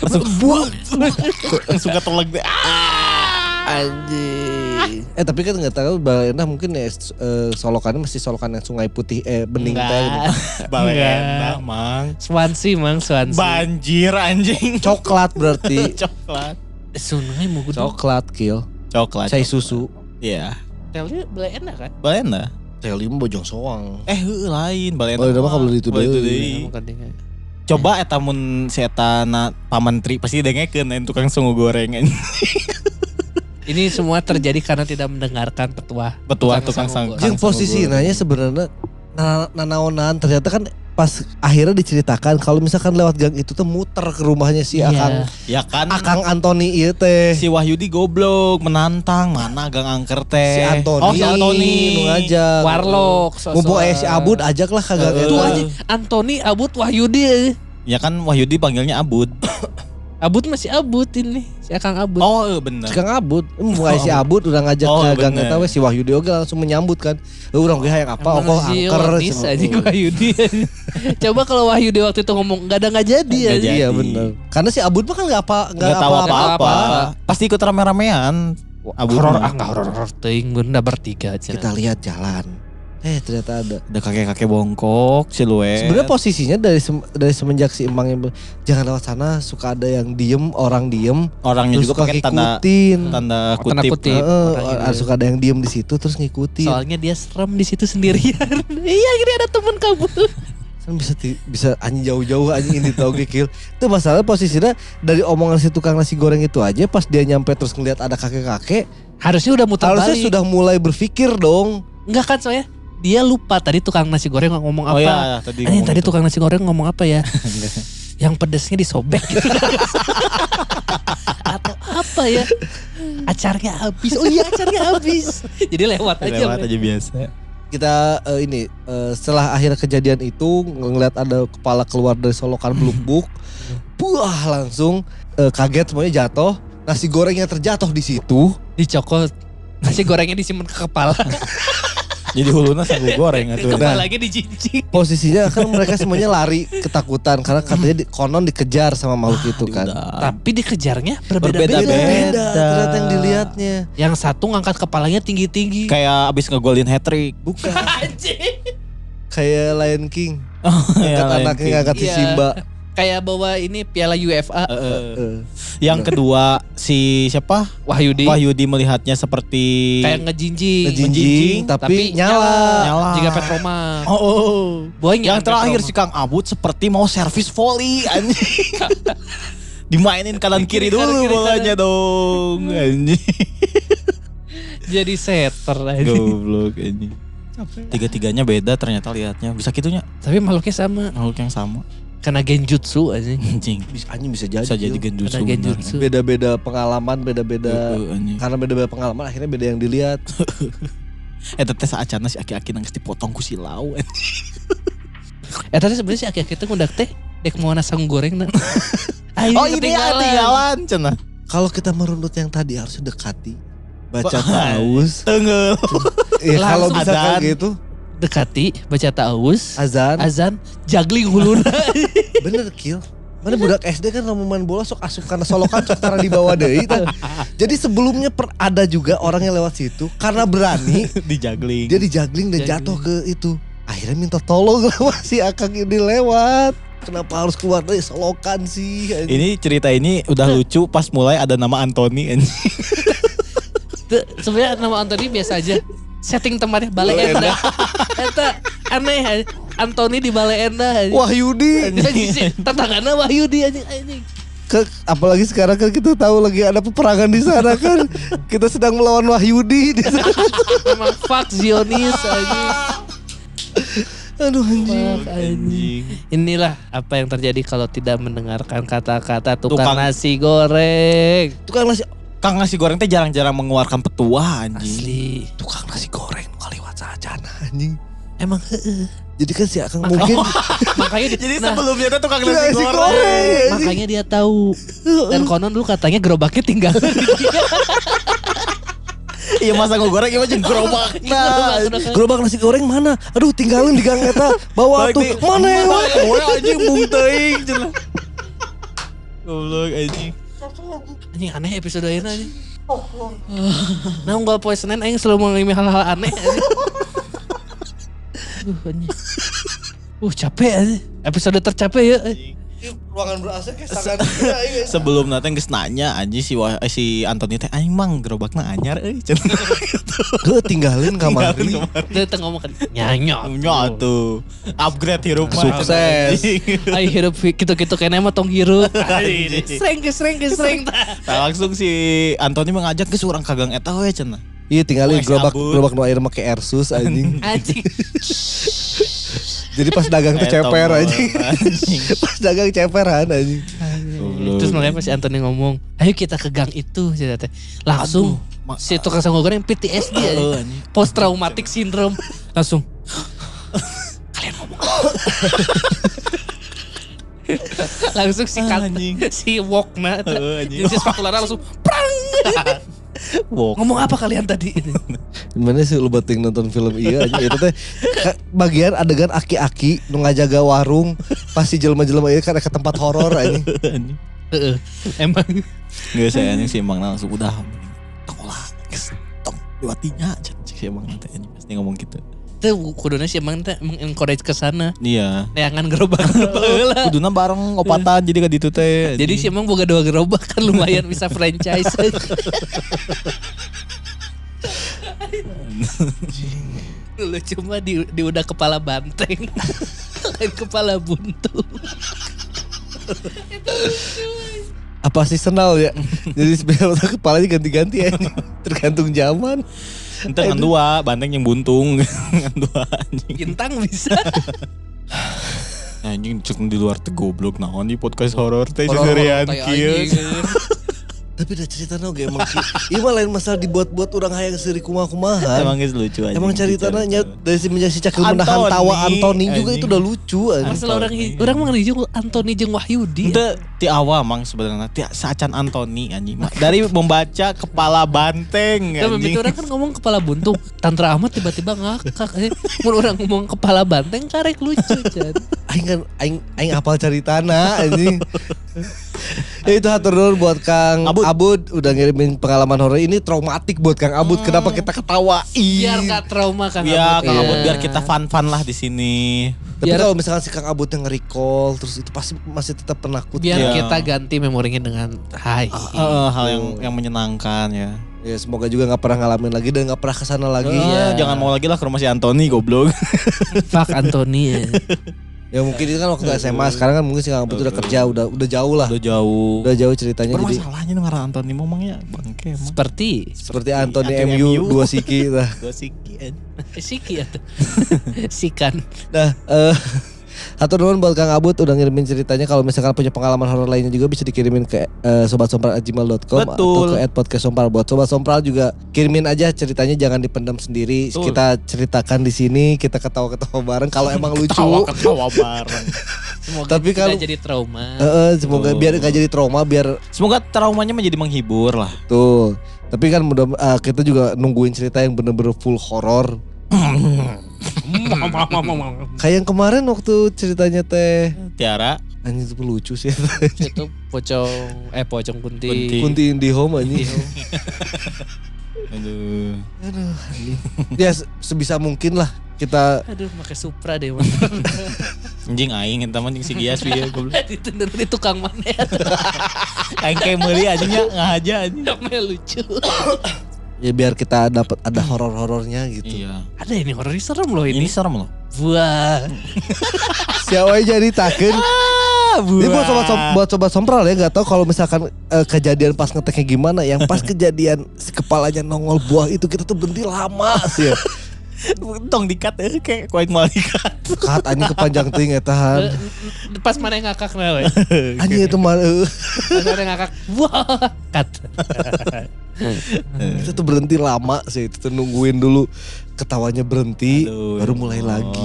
langsung (laughs) buah langsung ketelek deh. Ah. Anjing. Eh tapi kan nggak tahu Balena mungkin ya eh, solokannya masih solokan yang sungai putih eh bening teh. gitu. (laughs) Balenda mang. Swansea mang Swansea. Banjir anjing. Coklat berarti. (laughs) Coklat. Sungai mau Coklat kill. Coklat. Cai susu. Iya. Telnya beli enak kan? Balenda. Teh lima bojong soang. Eh heuh, lain balenda. Balenda mah kabel itu deui. Coba eta mun si eta na pamentri pasti dengekeun lain tukang sungu goreng. (laughs) Ini semua terjadi karena tidak mendengarkan petua. Petua tukang sang- sanggup. Jeung posisi nanya sebenarnya na- nanaonan ternyata kan pas akhirnya diceritakan kalau misalkan lewat gang itu tuh muter ke rumahnya si Iya. Akang Ya kan. Akang Antoni ieu teh. Si Wahyudi goblok menantang mana gang angker teh. Si Antoni, Oh si Antoni. nu ngajak. Warlock. Mumpung aya si Abud ajaklah ke gang Eh, itu. Tuh aja Anthony Abud Wahyudi. Ya kan Wahyudi panggilnya Abud. (coughs) Abud masih Abud ini. Si Akang Abud. Oh eh, bener. Si Kang Abud, mumpung aya si Abud udah ngajak Oh, ke gang bener. eta si Wahyudi oge langsung menyambut kan. Eh urang ge hayang apa Emang oh si angker. Wanis aja Wahyudi. (laughs) Coba kalau Wahyudi waktu itu ngomong nggak ada nggak jadi Nggak aja. jadi. Iya bener. Karena si Abud mah kan enggak apa enggak Nggak tahu apa-apa. apa-apa. apa-apa. Pasti ikut rame-ramean. Abud Horor ah nggak horor horor teuing bunda bertiga aja. Kita lihat jalan. Eh ternyata ada. Ada kakek-kakek bongkok, siluet. Sebenarnya posisinya dari sem- dari semenjak si Emang yang jangan lewat sana suka ada yang diem orang diem orangnya terus juga suka pakai tanda tanda Oh, tanda kutip. kutip. Heeh, Orang ada gitu. suka ada yang diem di situ terus ngikutin. Soalnya dia serem di situ sendirian. (laughs) iya, ini ada teman kamu. kan bisa ti- bisa anjing jauh-jauh anjing ini tau kill itu masalah posisinya dari omongan si tukang nasi goreng itu aja pas dia nyampe terus ngeliat ada kakek-kakek Harusnya udah muter harusnya balik. sudah mulai berpikir dong Enggak kan soalnya dia lupa tadi tukang nasi goreng ngomong apa. Oh iya, tadi ngomong tadi itu. tukang nasi goreng ngomong apa ya? (laughs) yang pedesnya disobek gitu. Atau apa ya? Acarnya habis. Oh iya acarnya habis. (laughs) Jadi lewat aja. Lewat aja biasa. kita eh, ini eh, setelah akhir kejadian itu ngeliat ada kepala keluar dari solokan belukbuk (laughs) buah langsung eh, kaget semuanya jatuh nasi gorengnya terjatuh di situ Dicokot. Nasi gorengnya disimpan ke kepala. Jadi hulunya sagu goreng atuh. Kepala lagi dijinjing. posisinya kan mereka semuanya lari ketakutan karena katanya di, konon dikejar sama makhluk itu kan Tapi dikejarnya Berbeda-beda. berbeda-beda. ternyata yang dilihatnya Yang satu ngangkat kepalanya tinggi-tinggi. Kayak abis ngegolin hat trick. bukan Anjing. kayak Lion King (laughs) Oh, iya, angkat anaknya ngangkat si Iya. Simba Kayak bawa ini piala UFA. Eh, Yang kedua si siapa? Wahyudi. Wahyudi melihatnya seperti Kayak ngejinjing. ngejinjing tapi, nyala. Nyala. Jika Petroma. (laughs) Oh, oh. Boy Yang terakhir si Kang Abut seperti mau servis volley (laughs) anjing. Dimainin kanan kiri Kiri, dulu bolanya dong anjing. (laughs) jadi setter aja. Goblok anjing. Tiga-tiganya beda ternyata lihatnya. Bisa gitunya Tapi makhluknya sama. makhluk yang sama. Karena genjutsu aja. Anjing. bisa anjing bisa jadi Bisa jadi genjutsu. Genjutsu. beda-beda pengalaman beda-beda Heeh, anjing. karena beda-beda pengalaman akhirnya beda yang dilihat (laughs) Eh teteh saacana si aki-aki nangis dipotong ku silau. (laughs) Eh tadi sebenarnya si aki-aki itu ngundak teh. Dek mau nasang goreng nah. (laughs) Ayo, Oh ini ya tinggalan cenah. kalau kita merunut yang tadi harusnya dekati baca Ba- taus Tenggel. ya kalau bisa kayak gitu Dekati, baca taus, azan azan, juggling huluna. (laughs) bener kill Mana budak SD kan mau main bola sok asup karena solokan sok tara di bawah deui tah. Jadi sebelumnya per, ada juga orang yang lewat situ karena berani (laughs) di juggling. dia dijagling dan Juggling. jatuh ke itu. Akhirnya minta tolong (laughs) sama si Akang ini lewat. Kenapa harus keluar dari solokan sih? anjing? Ini cerita ini udah lucu pas mulai ada nama Anthony anjing. Tuh, Sebenarnya nama Anthony biasa aja. Setting tempatnya Balai Enda. (laughs) Eta aneh. Anthony di Balai Enda. Wahyudi. Anjing, Tetanggana Wahyudi anjing anjing. Ke- apalagi sekarang kan kita tahu lagi ada peperangan di sana kan. kita sedang melawan Wahyudi di sana. (laughs) Emang fuck Zionis anjing. (laughs) Aduh anjing. Fuck anjing. Inilah apa yang terjadi kalau tidak mendengarkan kata-kata tukang, Tukang- nasi goreng. Tukang nasi Kang nasi goreng teh jarang-jarang mengeluarkan petua anjing. Asli. tukang nasi goreng kaliwat sajana anjing. Emang heeh. Jadi kan si Akang mungkin Makanya di- Jadi nah, sebelumnya tuh tukang Tukang nasi nasi goreng. goreng. makanya dia tahu. Dan konon dulu katanya gerobaknya tinggal. Iya masa goreng iya macam gerobak. Nah, gerobak nasi goreng mana? Aduh tinggalin di gang eta. Bawa tuh. Mana ya? Mana anjing bung teuing cenah. Goblok anjing. Anjing aneh episode ini anjing. Nah, enggak poe Senin aing selalu mengalami hal-hal aneh. (laughs) Uh, anjing. Uh, capek anjing. Episode tercapek ya. Ruangan ber AC kayak sangat Sebelum nanti geus nanya anjing si Wah- eh, si Anthony teh anjing mang gerobakna anyar euy (laughs) cenah. Gue tinggalin kamari. Dia tengah ngomong kan nyanyok. Nya tuh upgrade hirup mah. Sukses. (laughs) Ayo hirup gitu-gitu kayaknya mah tong hirup. Sering ke sering ke sering. Nah, langsung si Anthony mengajak ke orang kagang eta we cenah. Iya tinggalin gerobak gerobak nu air make Airsus anjing. Anjing. (laughs) Jadi pas dagang Eh, ceper anjing. (laughs) pas dagang ceperan anjing. Goblok. Terus makanya pas si Anthony ngomong, ayo kita ke gang itu. Langsung Aduh, si tukang sanggo goreng PTSD aja. Post traumatic syndrome. Langsung. (laughs) Kalian ngomong. (laughs) langsung si Anjing. si Wokna anjing. jadi si sepatu lara langsung prang Wok. ngomong apa kalian tadi (laughs) Gimana sih lu bating nonton film iya anjing itu teh bagian adegan aki-aki nu ngajaga warung pasti jelema-jelema ieu kan ke tempat horor anjing. Heeh. emang Gak saya anjing si Emang langsung udah geus tong diwatinya cek si Emang nanti anjing pasti ngomong gitu. Itu kuduna sih emang teh emang encourage ke sana Iya. neangan gerobak (laughs) heula. Kuduna bareng opatan jadi ka ditu teh. jadi sih emang boga dua gerobak kan lumayan bisa franchise (laughs) lu cuma di, di udah kepala banteng Lain kepala buntu. Apa seasonal ya? Jadi sebenarnya kepalanya ganti-ganti ya. Tergantung zaman. Ente ngan dua, banteng yang buntung. ngan (laughs) dua anjing. Bintang bisa. Anjing cek di luar teh goblok naon di podcast horor teh tai kieu. Tapi udah cerita no emang sih. Iya mah lain masalah dibuat-buat orang hayang seri kumaha-kumaha. Emang geus lucu anjing. Emang cerita nya dari si menjadi si cakil menahan tawa Antoni juga itu udah lucu anjing. Masalah orang orang mah ngejung Antoni jeung Wahyudi. Ente ti awal mang sebenarnya ti saacan Antoni anjing. Dari membaca kepala banteng Kan anjing. itu orang kan ngomong kepala buntung. Tantra Ahmad tiba-tiba ngakak. Eh, Mun orang ngomong kepala banteng karek lucu. Aing kan aing aing apal ceritana anjing. (laughs) ya itu hatur buat Kang Abud. Abud. udah ngirimin pengalaman horor ini traumatik buat Kang Abud. Kenapa kita ketawain? Biar gak trauma Kang Ya, Abud. Kang Iya. Abud biar kita fun-fun lah di sini. Tapi biar- kalau misalkan si Kang Abud yang nge-recall terus itu pasti masih tetap penakut. Biar Iya. kita ganti memorinya dengan hai. Heeh, hal yang yang menyenangkan ya. Ya semoga juga nggak pernah ngalamin lagi dan nggak pernah ke sana lagi. Eh, Jangan mau lagi lah ke rumah si Antoni goblok. Fuck Antoni ya. (laughs) Ya mungkin itu kan waktu SMA sekarang kan mungkin si Kang udah kerja udah udah jauh lah. Udah jauh. Udah jauh ceritanya jadi Bermasalahnya nih ngaran Antoni ngomongnya bangke emang. Seperti seperti Anthony Anthony MU, MU. dua siki lah. Gue sih kian. Siki atau Sikan. Nah, eh Hatur nuhun buat Kang Abud udah ngirimin ceritanya kalau misalkan punya pengalaman horor lainnya juga bisa dikirimin ke eh, sobatsompral@gmail.com atau ke @podcastsompral. Buat sobat sompral juga kirimin aja ceritanya jangan dipendam sendiri. Betul. Kita ceritakan di sini, kita ketawa-ketawa bareng kalau emang lucu. Tawa ketawa bareng. (laughs) Semoga Tapi kalau- jadi trauma. Eh, semoga Betul. biar gak jadi trauma biar Semoga traumanya menjadi menghibur lah. tuh. Tapi kan mudah eh, kita juga nungguin cerita yang bener-bener full horor. (clears throat) Kayak yang kemarin waktu ceritanya teh Tiara. anjing itu lucu sih. itu pocong eh pocong kunti. Kunti. Kunti Indihome anjing. (laughs) Aduh. Aduh, ya se- sebisa mungkin lah kita Aduh, pakai Supra deh. (laughs) Anjing aing mah jeung si Gias ya goblok. (laughs) itu dari tukang mana? Aing kayak meuli anjingnya ngahaja anjing. Lucu. (coughs) ya biar kita dapat ada horor-horornya gitu. Iya. Ada ini horor serem loh Ini ini. serem loh. Wah. (laughs) Siapa jadi takut? Ini buat som- buat sobat sompral ya nggak tahu kalau misalkan eh, kejadian pas ngeteknya gimana. Yang pas (laughs) kejadian si kepalanya nongol buah itu kita tuh berhenti lama sih. Ya. (laughs) Tong dikat eh kayak kuaing mau dikat. Kat anjing kepanjang ting eta han. Pas mana yang ngakak nah, we. (laughs) Anjing itu mah eh, Pas mana yang ngakak. Wah. Kat. kita tuh berhenti lama sih itu tuh nungguin dulu ketawanya berhenti Aduh, baru mulai ya lagi.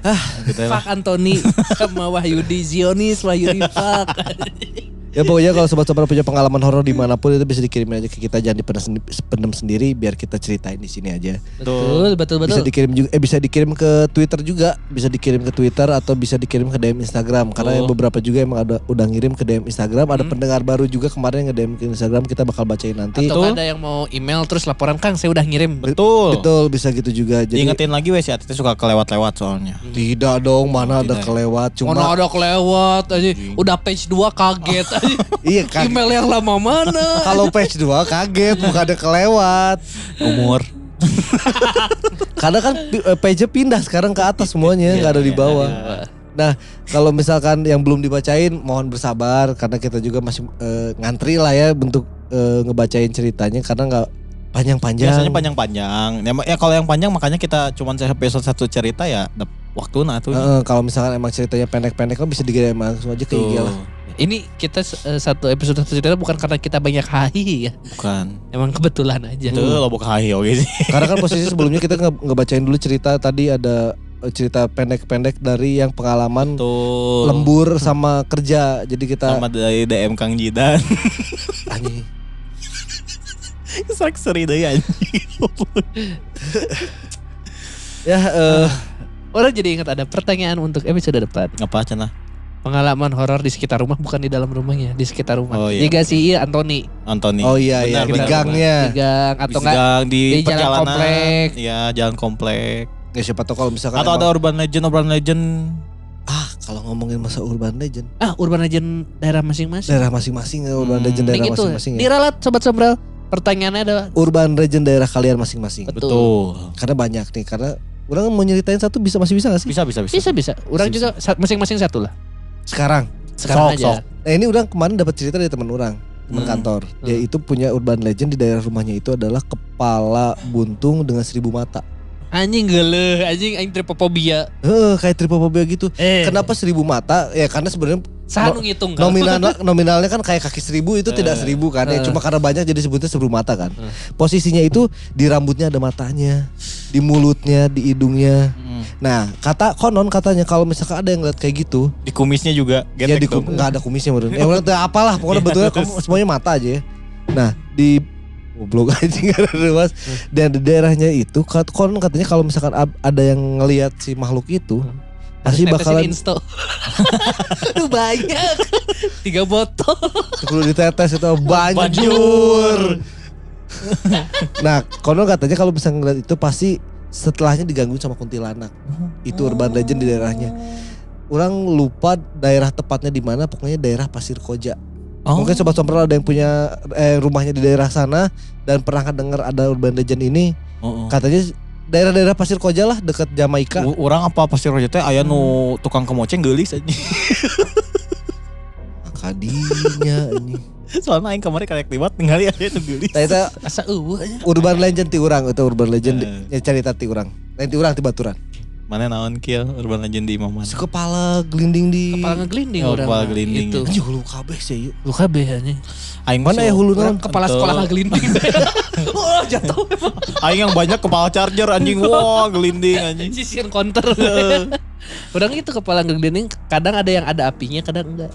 Ah. Fuck Anthony sama Wahyudi Zionis Wahyudi fuck. Ya pokoknya kalau sobat-sobat punya pengalaman horor di mana pun itu bisa dikirimin aja ke kita jangan dipendam sendi- pendam sendiri biar kita ceritain di sini aja. Betul, betul, betul. Bisa dikirim juga eh bisa dikirim ke Twitter juga, bisa dikirim ke Twitter atau bisa dikirim ke DM Instagram karena Oh. beberapa juga emang ada udah ngirim ke DM Instagram, ada pendengar baru juga kemarin yang nge-DM ke Instagram kita bakal bacain nanti. Atau ada yang mau email terus laporan Kang saya udah ngirim. Betul. Betul, bisa gitu juga. Jadi Diingetin lagi wes ya, Tete suka kelewat-lewat soalnya. tidak dong, mana ada Tidak ya? kelewat cuma Mana ada kelewat aja. Udah page 2 kaget. (laughs) Iya kan. Email yang lama mana? Kalau page 2 kaget bukan ada kelewat. Umur. (laughs) Karena kan eh, page pindah sekarang ke atas semuanya, nggak ada di bawah. Nah, kalau misalkan yang belum dibacain, mohon bersabar karena kita juga masih eh, ngantri lah ya bentuk eh, ngebacain ceritanya karena nggak panjang-panjang. Biasanya panjang-panjang. Ya, ya kalau yang panjang makanya kita cuma episode satu cerita ya waktu nah tuh. Eh, kalau misalkan emang ceritanya pendek-pendek kan bisa dikirim langsung aja ke IG lah. Ini kita eh, satu episode satu cerita bukan karena kita banyak hahi ya. Bukan. Emang kebetulan aja. Itu lo bukan hahi oke sih. (laughs) Karena kan posisi sebelumnya kita nge- ngebacain dulu cerita tadi ada eh, cerita pendek-pendek dari yang pengalaman Tuh. lembur sama kerja. Jadi kita Sama dari DM Kang Jidan. (laughs) anjing. Sak seri deh anjing. Ya eh Orang jadi ingat ada pertanyaan untuk episode depan. Ngapa cenah? Pengalaman horor di sekitar rumah bukan di dalam rumahnya, di sekitar rumah. Oh, iya. Jika si iya Anthony Antoni. oh iya iya di gangnya. di gang atau Di enggak gang, di, di jalan perjalanan. komplek. Iya, jalan komplek. Ya siapa tahu kalau misalkan Atau ada emang- urban legend, urban legend. ah kalau ngomongin masa urban legend ah urban legend daerah masing-masing. daerah masing-masing ya, urban Hmm. legend daerah gitu. masing-masing ya. Diralat sobat sombral. Pertanyaannya adalah Urban legend daerah kalian masing-masing. Betul. Betul. Karena banyak nih karena Orang mau nyeritain satu bisa masih bisa gak sih? Bisa bisa bisa. Bisa bisa. Orang Bisa, juga masing-masing satu lah. Sekarang. Sekarang Sok, aja. sok. Nah ini udah kemarin dapat cerita dari teman orang, teman Hmm. kantor. Dia itu punya urban legend di daerah rumahnya itu adalah kepala buntung dengan seribu mata. Anjing gele, anjing aing tripofobia. Heeh, kayak tripofobia gitu. Eh, Kenapa seribu mata? Ya karena sebenarnya Sanu ngitung kan? nominal (laughs) nominalnya kan kayak kaki seribu itu tidak Eh. seribu kan? Ya, Eh. cuma karena banyak jadi sebutnya seribu mata kan. Eh. Posisinya itu di rambutnya ada matanya, di mulutnya, di hidungnya. Hmm. Nah kata konon katanya kalau misalkan ada yang lihat kayak gitu, Di kumisnya juga ya di getek dong. ada kumisnya menurut. (laughs) Ya apalah pokoknya Iya, betulnya semuanya mata aja ya. Nah di goblok (laughs) aja nggak ada ruas dan di daerahnya itu konon katanya kalau misalkan ada yang ngelihat si makhluk itu pasti Netesin bakalan insto. Aduh (laughs) banyak. Tiga botol. perlu ditetes itu banjur. Nah konon katanya kalau bisa ngeliat itu pasti setelahnya digangguin sama kuntilanak. Itu urban legend di daerahnya. Orang lupa daerah tepatnya di mana, pokoknya daerah Pasir Koja. Oh. Mungkin sobat sompral ada yang punya eh, rumahnya di daerah sana dan pernah dengar ada urban legend ini. Oh, oh. Katanya daerah-daerah Pasir Koja lah dekat Jamaika. U- Orang apa pasti roja teh aya nu tukang kemoceng geulis aja. (laughs) Kadinya ini. Soalnya aing kemarin karek liwat ningali aya nu geulis. Nah itu Asa eueuh urban legend ti urang itu urban legend Eh. ya cerita ti urang. Lain ti urang ti baturan. Mana naon kieu urban legend di Imam Si kepala gelinding di Kepala ngeglinding Oh, orang. kepala gelinding. Itu. Anjing hulu kabeh sih yuk. Lu kabeh anjing. Aing Mana ya hulu naon? Kepala sekolah ngeglinding. oh, (laughs) jatuh. Aing yang banyak kepala charger anjing. Wah, gelinding anjing. Sisian counter. (laughs) Orang itu kepala ngeglinding kadang ada yang ada apinya, kadang enggak.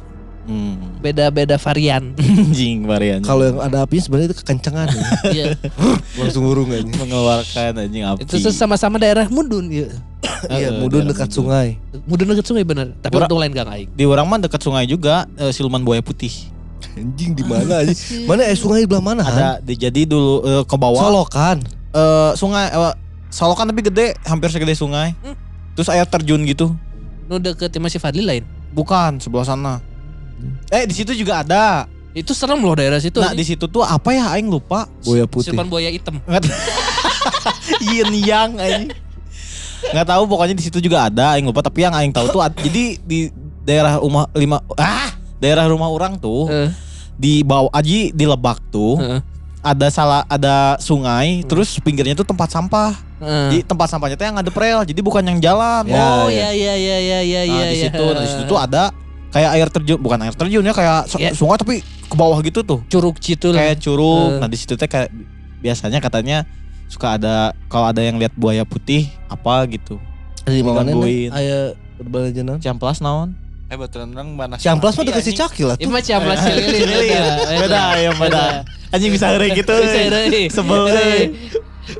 Hmm. Beda-beda varian. Anjing varian. Kalau yang ada apinya sebenarnya itu kekencangan ya. Iya. (laughs) Langsung burung aja. mengeluarkan anjing api. Itu sama-sama daerah Mudun ya. Iya, Eh, mudun dekat Mudun. sungai. Mudun dekat sungai bener. Tapi Ora- untung lain gang aing. Di orang mah dekat sungai juga eh, siluman buaya putih. Anjing di mana aja? Mana eh sungai di belah mana? Ada di, jadi dulu eh, ke bawah Solokan. eh, sungai eh, Solokan tapi gede, hampir segede sungai. Hmm. Terus air terjun gitu. Nu deket sama si Fadli lain. Bukan sebelah sana. Eh di situ juga ada. Itu serem loh daerah situ. Nah di situ tuh apa ya aing lupa. Buaya putih. Silpan buaya hitam. (laughs) Nggak (laughs) Yin yang aing. Nggak tahu pokoknya di situ juga ada aing lupa tapi yang aing tahu tuh ad- jadi di daerah rumah lima ah daerah rumah orang tuh Heeh. di bawah aji di Lebak tuh Heeh. ada salah ada sungai terus pinggirnya tuh tempat sampah. Heeh. Di tempat sampahnya tuh yang ada rel jadi bukan yang jalan. Oh ya. ya ya ya ya ya Nah, ya. di ya. situ, nah, di situ tuh ada kayak air terjun, bukan air terjun ya kayak su- Ya. sungai tapi ke bawah gitu tuh. curug citu lah. Kayak curug. Eh. Nah, di situ teh kayak biasanya katanya suka ada kalau ada yang lihat buaya putih apa gitu. Di mana? Aya legend naon? Camplas naon? Eh baturan orang mana Ciamplas mah dekat si Caki lah Ini tuh. mah ciamplas si lilin Lilin. Beda ya beda. Anjing bisa hari gitu. Bisa euy. Sebel.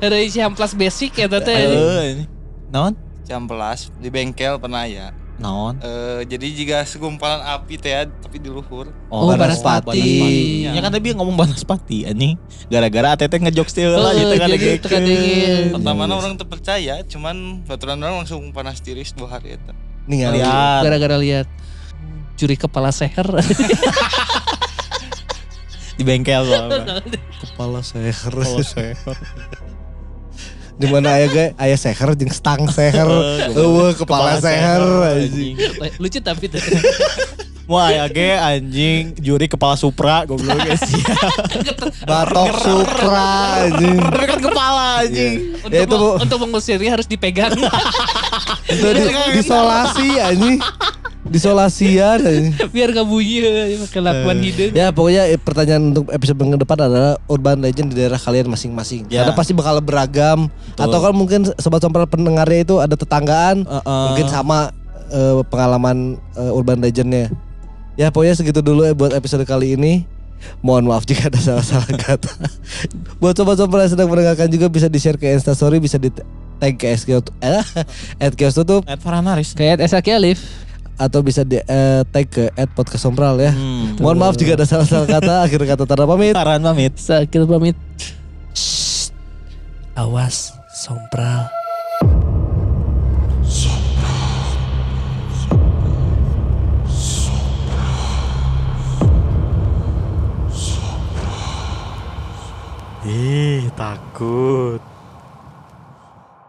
Euy ciamplas basic ya. Eh, Naon? Ciamplas di bengkel pernah ya. Naon? Eh jadi jika segumpalan api teh ya, tapi di luhur. Oh, Banaspati. Banaspati. Ya kan tadi ngomong Banaspati anjing. Gara-gara ATT ngejokes teh lah Oh, gitu kan. Pertama orang terpercaya, cuman baturan orang langsung panas tiris dua hari itu. Nih ya. Lihat. Gara-gara lihat curi kepala seher. (laughs) di bengkel. (laughs) Kepala seher. Kalau seher. (laughs) Di mana aya ge aya seher jeung stang seher. Eueuh kepala seher anjing. Lucu tapi tuh. (laughs) Wah, ya ge anjing juri kepala Supra goblok guys. (laughs) Batok Supra anjing. Tapi kan kepala anjing. Untuk, Ya, itu, untuk mengusirnya harus dipegang. (laughs) Itu di, disolasi anjing. Disolasian (laughs) anjing. Biar gak bunyi ya, kelakuan hidung. Ya pokoknya eh, pertanyaan untuk episode minggu depan adalah urban legend di daerah kalian masing-masing. Ya. Karena pasti bakal beragam. Betul. Atau kan mungkin sobat sompral pendengarnya itu ada tetanggaan, Heeh. mungkin sama eh, pengalaman eh, urban legendnya. Ya pokoknya segitu dulu ya buat episode kali ini. Mohon maaf jika ada salah-salah kata. (laughs) buat sobat-sobat yang sedang mendengarkan juga bisa di-share ke Instastory, bisa di tag ke SK eh, (laughs) at Kios Tutup Ed Farhanaris. Kayak Esa Alif. Atau bisa di eh, tag ke at Podcast Sompral ya. Hmm. Mohon maaf jika ada salah-salah kata. (laughs) Akhir kata Tara pamit. Taran pamit. Sakit pamit. Shh. Awas, sompral. Ih, takut.